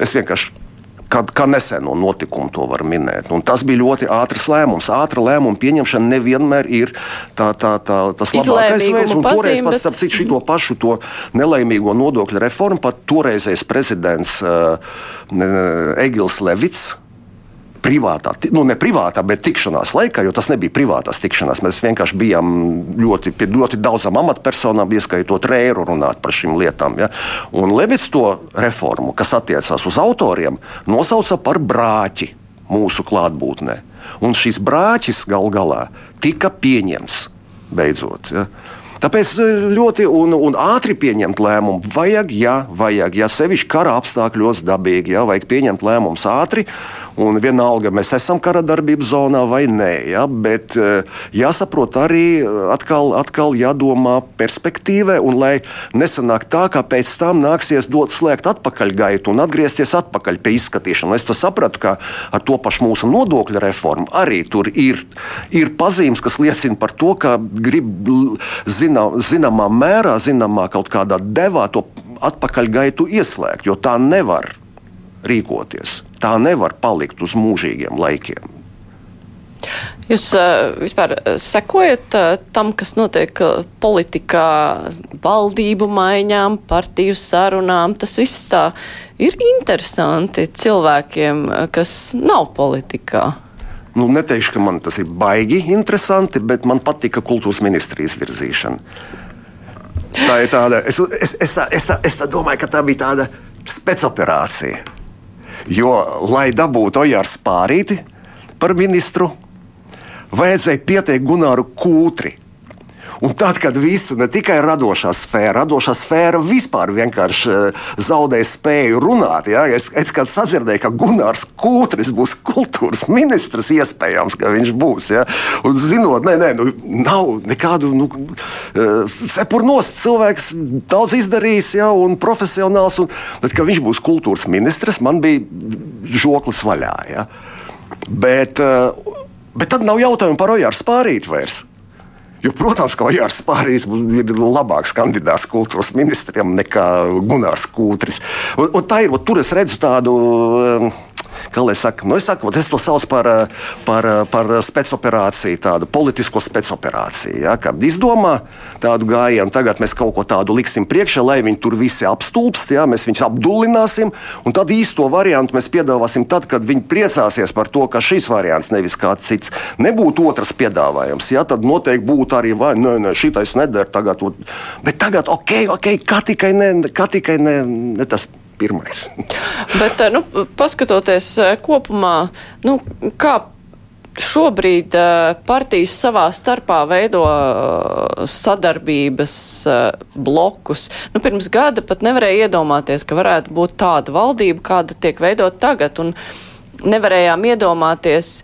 Es vienkārši kad, kā neseno notikumu to var minēt. Un tas bija ļoti ātrs lēmums. Ātra lēmuma pieņemšana nevienmēr ir tā, tā, tā, tas labākais veids. Toreiz pats, starp citu, šito pašu to nelaimīgo nodokļu reformu pat toreizējais prezidents uh, Egils Levits privātā, nu ne privātā, bet tikšanās laikā, jo tas nebija privātās tikšanās. Mēs vienkārši bijām ļoti, pie ļoti daudzām amatpersonām, ieskaitot rēru, runāt par šīm lietām. Ja? Un Levits to reformu, kas attiecās uz autoriem, nosauca par brāķi mūsu klātbūtnē. Un šis brāķis gal galā tika pieņemts beidzot. Ja? Tāpēc eh, ļoti un, un ātri pieņemt lēmumu vajag, ja vajag, ja sevišķi kara apstākļos dabīgi, ja vajag pieņemt lēmumus ātri Un vienalga, mēs esam kara darbības zonā vai nē, ja, bet eh, jāsaprot arī eh, atkal, atkal jādomā perspektīvē, un lai nesanāk tā, ka pēc tam nāksies dot slēgt atpakaļgaitu un atgriezties atpakaļ pie izskatīšanas. Es sapratu, ka ar to pašu mūsu nodokļu reformu arī tur ir, ir pazīmes, kas liecina par to, ka grib zinā, zināmā mērā, zināmā kaut kādā devā to atpakaļgaitu ieslēgt, jo tā nevar rīkoties. Tā nevar palikt uz mūžīgiem laikiem. Jūs vispār sekojat tam, kas notiek politikā, valdību maiņām, partiju sarunām. Tas viss tā ir interesanti cilvēkiem, kas nav politikā. Nu, neteikšu, ka man tas ir baigi interesanti, bet man patika kultūras ministrijas virzīšana. Tā ir tāda, es, es, es, tā, es, tā, es tā domāju, ka tā bija tāda spēcoperācija Jo, lai dabūtu Ojārs Pārīti par ministru, vajadzēja pieteikt Gunāru Kūtri. Un tad, kad visa ne tikai radošā sfēra, radošā sfēra vispār vienkārši uh, zaudēja spēju runāt. Ja? Es, es kad sadzirdēju, ka Gunārs Kūtris būs kultūras ministrs, iespējams, ka viņš būs. Ja? Un zinot, nē, nē, nu, nav nekādu nu, uh, cepurnos cilvēks daudz izdarījis ja? un profesionāls. Un, bet, ka viņš būs kultūras ministrs, man bija žoklis vaļā. Ja? Bet, uh, bet tad nav jautājumu par Ojāru Spārītu vairs. Jo, protams, ka Ojārs Pārīs ir labāks kandidāts kultūras ministriem nekā Gunārs Kūtris. Un, un tā ir, tur es redzu tādu. Um, kā lai saka, nu, es, saku, es to saucu par, par, par spēcoperāciju, tādu politisko spēcoperāciju. Ja, kad izdomā tādu gājienu, tagad mēs kaut ko tādu liksim priekšā, lai viņi tur visi apstulbst, ja, mēs viņus apdullināsim, un tad īsto variantu mēs piedāvāsim tad, kad viņi priecāsies par to, ka šis variants nevis kāds cits nebūtu otrs piedāvājums. Ja, tad noteikti būtu arī, vai nē, nē, šitais neder tagad, bet tagad, ok, ok, kā tikai ne, kā tikai ne, ne tas pirmais. Bet, eh, nu, paskatoties eh, kopumā, nu, kā šobrīd uh, partijas savā starpā veido sadarbības blokus. Nu, pirms gada pat nevarēja iedomāties, ka varētu būt tāda valdība, kāda tiek veidot tagad, un nevarējām iedomāties.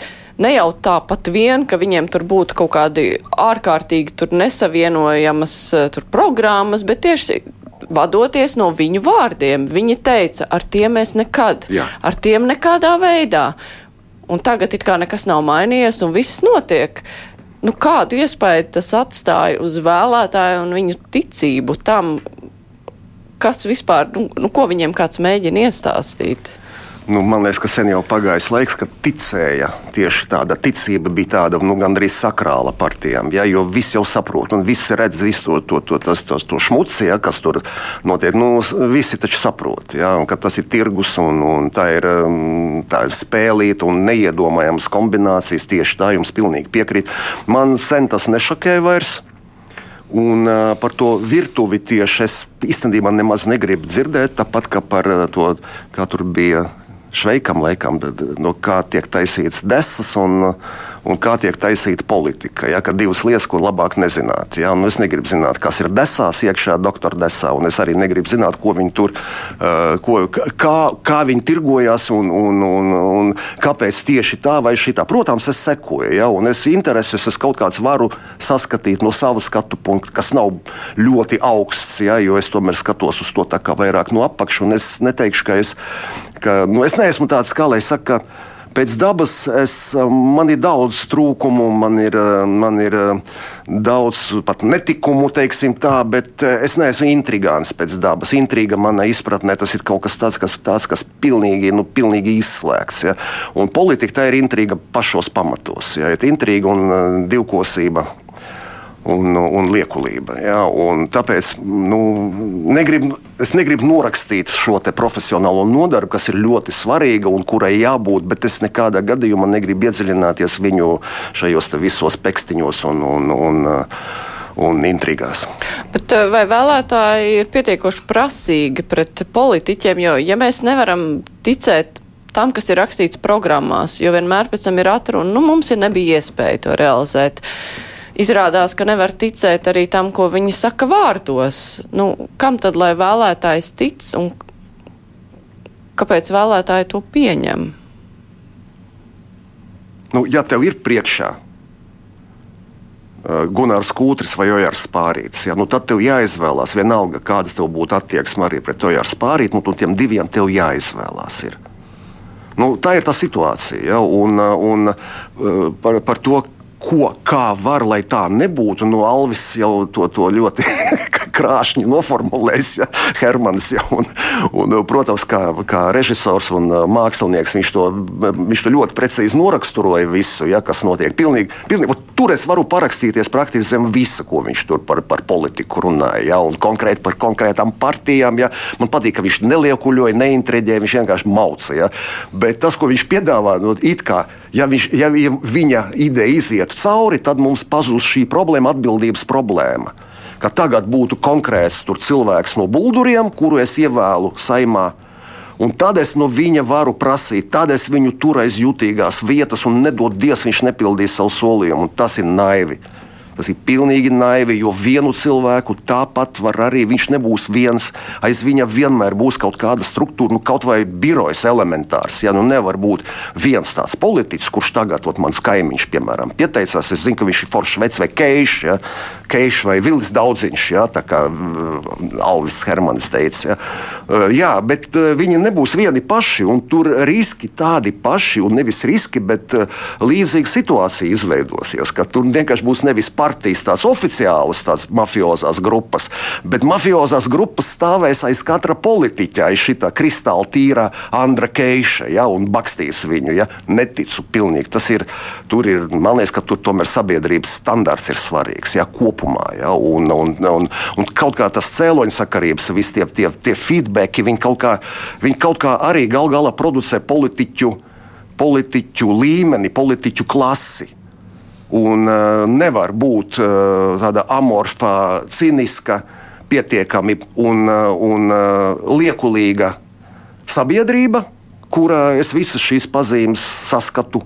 Ne jau tāpat vien, ka viņiem tur būtu kaut kādi ārkārtīgi nesavienojamas tur programmas, bet tieši vadoties no viņu vārdiem. Viņi teica, ar tiem mēs nekad, Jā. ar tiem nekādā veidā. Un tagad it kā nekas nav mainījies un viss notiek. Nu, kādu iespēju tas atstāja uz vēlētāju un viņu ticību tam, kas vispār, nu, nu ko viņiem kāds mēģina iestāstīt? Nu, man liekas, ka sen jau pagājis laiks, kad ticēja. Tieši tāda ticība bija tāda nu, gandrīz sakrāla partijām. Ja, jo visi jau saprot, un visi redz visu to, to, to, to, to, to šmuci, ja, kas tur notiek. Nu, visi taču saprot, ja, ka tas ir tirgus un, un tā ir, um, tā ir spēlīta un neiedomājams kombinācijas. Tieši tā jums pilnīgi piekrīt. Man sen tas nešokēja vairs. Un, uh, par to virtuvi tieši es īstenībā nemaz negribu dzirdēt, tāpat kā par uh, to, kā tur bija šveikam laikam, no kā tiek taisīts desas un, un kā tiek taisīta politika. Ja, kad divas lietas, ko labāk nezināt. Ja, nu, es negribu zināt, kas ir desās iekšā, doktora desā, un es arī negribu zināt, ko viņi tur, uh, ko, kā, kā viņi tirgojās un, un, un, un kāpēc tieši tā vai šitā. Protams, es sekoju, ja, un es intereses es kaut kāds varu saskatīt no sava skatu punkta, kas nav ļoti augsts, ja, jo es tomēr skatos uz to vairāk no apakšas, un es neteikšu, ka es ka nu, es neesmu tāds, kā lai saka, pēc dabas es, man ir daudz trūkumu, man ir, man ir daudz pat netikumu, teiksim tā, bet es neesmu intrigants pēc dabas. Intriga manā izpratnē tas ir kaut kas tāds, kas, tāds, kas pilnīgi, nu, pilnīgi izslēgts. Ja? Un politika tā ir intriga pašos pamatos. Ja? Ir intriga un divkosība un, un liekulība. Ja? Un tāpēc nu, negrib, es negribu norakstīt šo profesionālo nodarbu, kas ir ļoti svarīga un kurai jābūt, bet es nekādā gadījumā negribu iedziļināties viņu šajos visos pekstiņos un, un, un, un intrigās. Bet eh, vai vēlētāji ir pietiekoši prasīgi pret politiķiem, jo ja mēs nevaram ticēt tam, kas ir rakstīts programmās, jo vienmēr pēc tam ir atruna, nu mums ir nebija iespēja to realizēt. Uh, izrādās, ka nevar ticēt arī tam, ko viņi saka vārdos. Nu, kam tad, lai vēlētājs tic un kāpēc vēlētāji to pieņem? Nu, ja tev ir priekšā uh, Gunārs Kūtris vai Ojārs Spārīts, ja, nu, tad tev jāizvēlās vienalga, kāda tev būtu attieksme arī pret Ojāru Spārītu, nu, tiem diviem tev jāizvēlās. Ir. Nu, tā ir tā situācija. Ja, un, un, uh, par, par to, ko, kā var, lai tā nebūtu. Nu, Alvis jau to, to ļoti krāšņi noformulējis, ja, Hermans. Ja, un, un, protams, kā, kā režisors un uh, mākslinieks, viņš to, viņš to ļoti precīzi noraksturoja visu, ja, kas notiek. Pilnīgi, pilnīgi, tur es varu parakstīties praktiski zem visa, ko viņš tur par, par politiku runāja. Ja, un konkrēti par konkrētām partijām. Ja. Man patīk, ka viņš neliekuļoja, neintriģēja, viņš vienkārši mauca. Ja. Bet tas, ko viņš piedāvā, nu, it kā ja, viņš, ja viņa ideja izietu cauri, tad mums pazūs šī problēma, atbildības problēma. Ka tagad būtu konkrēts cilvēks no bulduriem, kuru es ievēlu saimā. Un tad es no viņa varu prasīt, tad es viņu turēšu jutīgās vietas, un nedod Dievs, viņš nepildīs savu solījumu. Tas ir naivi. Tas ir pilnīgi naivi, jo vienu cilvēku tāpat var arī. Viņš nebūs viens. Aiz viņa vienmēr būs kaut kāda struktūra, nu, kaut vai birojas elementārs. Ja nu nevar būt viens tāds politiķis, kurš tagad, ot, mans kaimiņš, piemēram, pieteicās. Es zinu, ka viņš ir foršs vecs vai keišs, ja? keišs vai vilis daudziņš, ja? tā kā uh, Alvis Hermanis teica. Ja? Uh, jā, bet uh, viņi nebūs vieni paši, un tur riski tādi paši, un nevis riski, bet līdzīga situācija izveidosies, ka tur vienkārši būs nevis partijas, tās oficiālas, tās mafiozās grupas, bet mafiozās grupas stāvēs aiz katra politiķa, aiz šī kristāla tīra Andra Keiša, ja, un bakstīs viņu. Ja. Neticu pilnīgi. Tas ir, tur ir, man liekas, ka tur tomēr sabiedrības standarts ir svarīgs, ja, kopumā, ja, un, un, un, un kaut kā tas cēloņa sakarības, visi tie, tie, tie feedbacki, viņi kaut kā, viņi kaut kā arī gal galā producē politiķu, politiķu līmeni, politiķu klasi. Un uh, nevar būt uh, tāda amorfa, cīniska, pietiekami un, uh, un liekulīga sabiedrība, kurā es visas šīs pazīmes saskatu.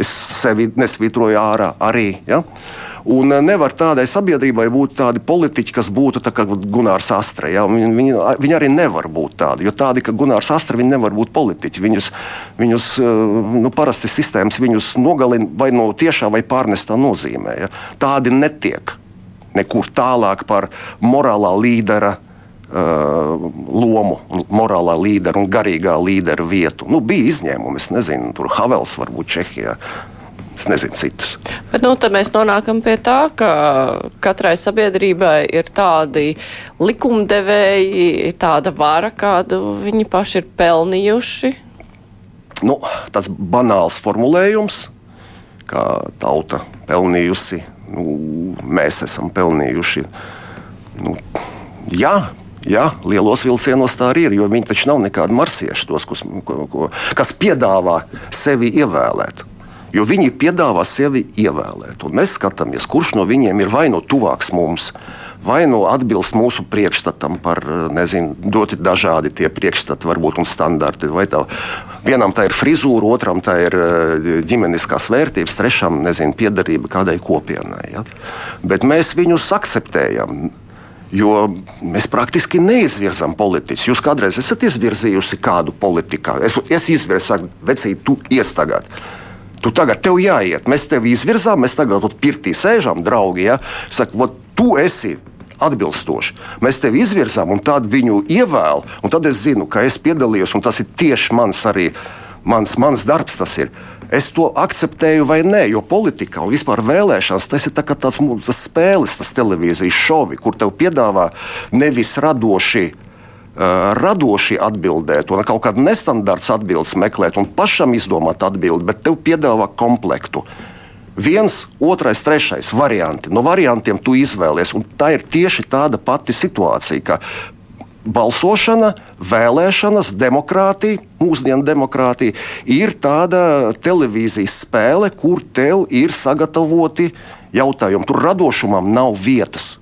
Es sevi nesvītroju ārā arī. Ja? Uh, Un eh, nevar tādai sabiedrībai būt tādi politiķi, kas būtu kā Gunārs Astra. Ja? Viņi, viņi, viņi arī nevar būt tādi, jo tādi, ka Gunārs Astra, viņi nevar būt politiķi. Viņus, viņus eh, nu, parasti sistēmas viņus nogalina vai no tiešā vai pārnestā nozīmē. Ja? Tādi netiek nekur tālāk par morālā līdera. Uh, lomu, morālā līdera un garīgā līdera vietu. Nu, bija izņēmumi, es nezinu, tur Havels varbūt Čehijā. Es nezinu citus. Bet nu, tad mēs nonākam pie tā, ka katrai sabiedrībai ir tādi likumdevēji, tāda vara, kādu viņi paši ir pelnījuši. Nu, tas banāls formulējums, kā tauta pelnījusi, nu, mēs esam pelnījuši. Nu, jā, Jā, lielos vilcienos tā arī ir, jo viņi taču nav nekādi marsieši, tos, kas, ko, ko, kas piedāvā sevi ievēlēt. Jo viņi piedāvā sevi ievēlēt. Un mēs skatāmies, kurš no viņiem ir vai no tuvāks mums, vai no atbilst mūsu priekšstatam par, nezinu, doti dažādi tie priekšstati, varbūt un standarti. Tā, vienam tā ir frizūra, otram tā ir eh, ģimeniskās vērtības, trešam, nezinu, piederība kādai kopienai. Ja? Bet mēs viņus akceptējam. Jo mēs praktiski neizvirzām politiķus. Jūs kādreiz esat izvirzījusi kādu politikā. Es, es izvirzu, vecīt, tu iestagāt. Tu tagad tev jāiet, mēs tevi izvirzām, mēs tagad pirtī sēžam, draugi. Ja? Saka, tu esi atbilstoši. Mēs tevi izvirzām, un tad viņu ievēl, un tad es zinu, ka es piedalījos, un tas ir tieši mans arī. Mans, mans darbs tas ir. Es to akceptēju vai nē, jo politikā un vispār vēlēšanās tas ir tā tāds tas spēles, tas televīzijas šovi, kur tev piedāvā nevis radoši radoši atbildēt, un kaut kādu nestandarta atbildes meklēt, un pašam izdomāt atbildi, bet tev piedāvā komplektu. Viens, otrais, trešais varianti. No variantiem tu izvēlies, un tā ir tieši tāda pati situācija, ka balsošana, vēlēšanas, demokrātija, mūsdienu demokrātija ir tāda televīzijas spēle, kur tev ir sagatavoti jautājumi. Tur radošumam nav vietas.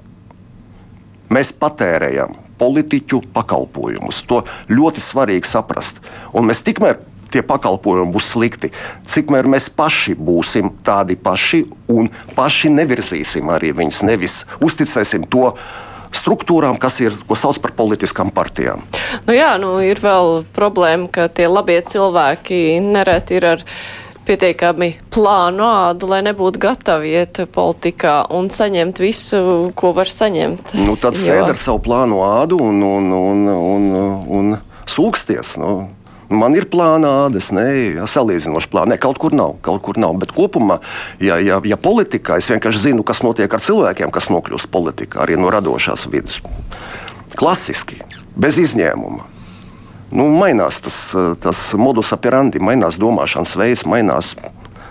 Mēs patērējam politiķu pakalpojumus. To ļoti svarīgi saprast. Un mēs tikmēr tie pakalpojumi būs slikti, cikmēr mēs paši būsim tādi paši un paši nevirzīsim arī viņus, nevis uzticēsim to struktūrām, kas ir, ko sauc par politiskām partijām. Nu jā, nu ir vēl problēma, ka tie labie cilvēki nereti ir ar pietiekami plānu ādu, lai nebūtu gatavi iet politikā un saņemt visu, ko var saņemt. Nu, tad jo... sēd ar savu plānu ādu un, un, un, un, un sūksties. Nu. Man ir plāna āda, es neju salīdzinoši plānu. Ne, kaut kur nav, kaut kur nav. Bet kopumā, ja, ja, ja politikā es vienkārši zinu, kas notiek ar cilvēkiem, kas nokļūst politikā, arī no radošās vidas. Klasiski, bez izņēmuma nu, mainās tas, tas modus operandi, mainās domāšanas veids, mainās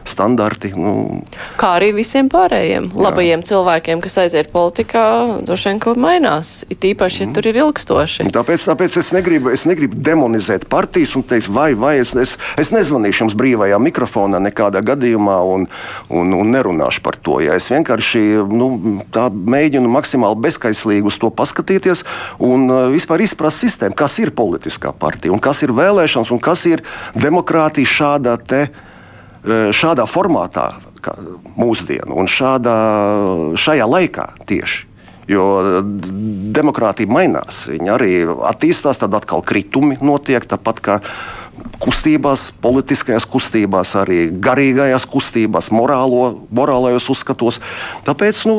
standarti. Nu. Kā arī visiem pārējiem Jā. labajiem cilvēkiem, kas aiziet politikā, droši vien kaut mainās. It īpaši, ja mm. tur ir ilgstoši. Tāpēc, tāpēc es, negribu, es negribu demonizēt partijas un teikt, vai, vai es, es, es nezvanīšu jums brīvajā mikrofonā nekādā gadījumā un, un, un nerunāšu par to. Ja es vienkārši nu, mēģinu maksimāli bezskaislīgi uz to paskatīties un uh, vispār izprast sistēmu, kas ir politiskā partija un kas ir vēlēšanas un kas ir demokrātija šādā te šādā formātā, kā mūsdienu. Un šādā, šajā laikā tieši. Jo demokrātija mainās, viņa arī attīstās, tad atkal kritumi notiek tāpat kā kustībās, politiskajās kustībās, arī garīgajās kustībās, morālo, morālajos uzskatos. Tāpēc nu,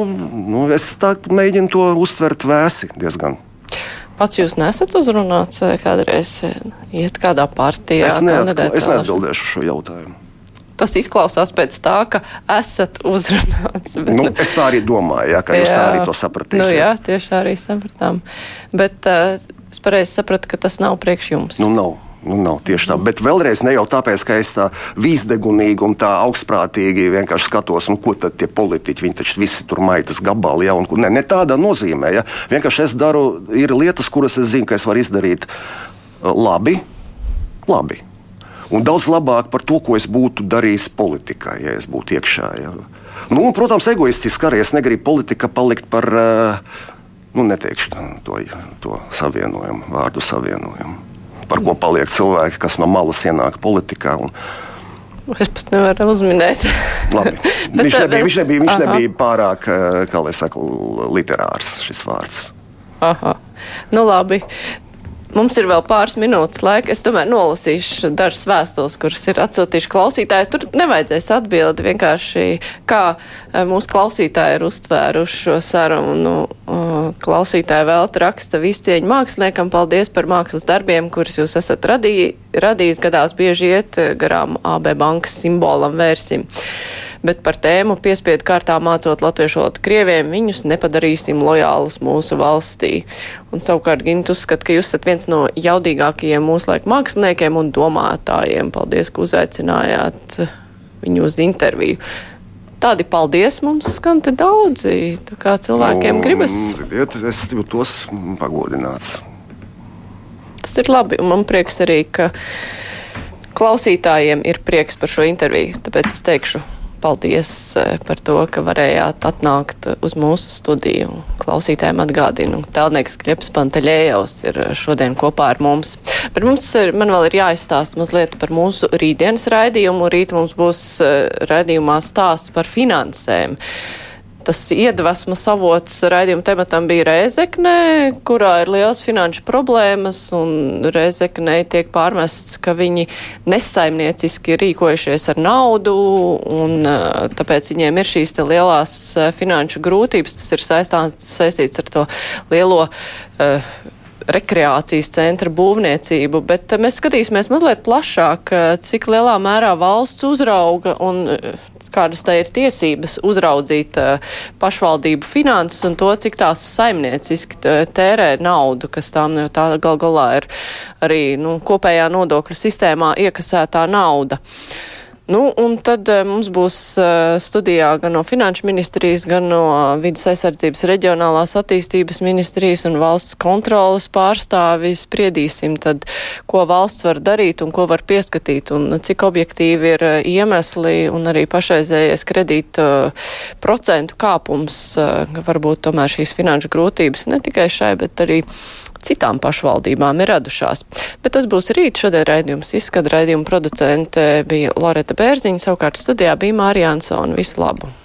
nu, es tā mēģinu to uztvert vēsi diezgan. Pats jūs nesat uzrunāts eh, kādreiz eh, iet kādā partijā? Es, neatkla, es neatbildēšu šo jautājumu. Tas izklausās pēc tā, ka esat uzrunāts. Bet... Nu, es tā arī domāju, jā, ka jā, jūs tā arī to sapratīsiet. Nu, jā, tieši arī sapratām. Bet uh, es pareizi sapratu, ka tas nav priekš jums. Nu, nav. Nu, nav tieši tā. Bet vēlreiz ne jau tāpēc, ka es tā vīzdegunīgi un tā augstprātīgi vienkārši skatos, nu, ko tad tie politiķi, viņi taču visi tur maitas gabali. Ja, un, ne, ne tādā nozīmē. Ja. Vienkārši es daru, ir lietas, kuras es zinu, ka es varu izdarīt uh, labi. labi. Un daudz labāk par to, ko es būtu darījis politikā, ja es būtu iekšā. Ja. Nu, un, protams, egoistiski arī es negribu politika palikt par, uh, nu, neteikšu to, to savienojumu, vārdu savienojumu par ko paliek cilvēki, kas no malas ienāk politikā. Un, Es pat nevaru uzminēt. Labi. viņš, nebija, viņš, nebija, viņš nebija pārāk, eh, kā lai saka, literārs šis vārds. Aha. Nu, labi. Mums ir vēl pāris minūtes laika. Es tomēr nolasīšu dažas vēstules, kuras ir atsūtījuši klausītāji. Tur nevajadzēs atbildi vienkārši, kā e, mūsu klausītāji ir uztvēruši šo sarunu. Klausītāji vēl raksta viscieņu māksliniekam. Paldies par mākslas darbiem, kurus jūs esat radī, radījis. Gadās bieži iet garām AB bankas simbolam vērsim bet par tēmu piespiedu kārtā mācot latviešu valodu krieviem, viņus nepadarīsim lojālus mūsu valstī. Un savukārt Gint uzskat, ka jūs esat viens no jaudīgākajiem mūsu laika māksliniekiem un domātājiem. Paldies, ka uzaicinājāt viņu uz interviju. Tādi paldies mums skan te daudzi. Tā kā cilvēkiem nu, gribas. Ziniet, es jūtos pagodināts. Tas ir labi, un man prieks arī, ka klausītājiem ir prieks par šo interviju. Tāpēc es teikšu paldies eh, par to, ka varējāt atnākt uz mūsu studiju. Klausītājiem atgādinu, Telnieks Kreps Pantaļējos ir šodien kopā ar mums. Bet mums ir, man vēl ir jāizstāst mazliet par mūsu rītdienas raidījumu. Rīt mums būs eh, raidījumā stāsts par finansēm. Uh, tas iedvesmas avots raidījuma tematam bija Rēzeknē, kurā ir liels finanšu problēmas, un Rēzeknē tiek pārmests, ka viņi nesaimnieciski rīkojušies ar naudu, un tāpēc viņiem ir šīs te lielās finanšu grūtības. Tas ir saistāns, saistīts ar to lielo uh, rekreācijas centra būvniecību, bet mēs skatīsimies mazliet plašāk, cik lielā mērā valsts uzrauga un kādas tai ir tiesības uzraudzīt uh, pašvaldību finanses un to, cik tās saimnieciski tērē naudu, kas tām jau tā gal galā ir arī nu, kopējā nodokļu sistēmā iekasētā nauda. Uh, Nu, un tad uh, mums būs uh, studijā gan no Finanšu ministrijas, gan no Vides aizsardzības reģionālās attīstības ministrijas un valsts kontrolas pārstāvis. Spriedīsim tad, ko valsts var darīt un ko var pieskatīt un cik objektīvi ir iemesli un arī pašreizējais kredīta procentu kāpums, varbūt tomēr šīs finanšu grūtības ne tikai šai, bet arī citām pašvaldībām ir radušās. Bet tas būs rīt. Šodien raidījums izskata raidījuma producente bija Loreta Bērziņa, savukārt studijā bija Mārija Ansona. Visu labu!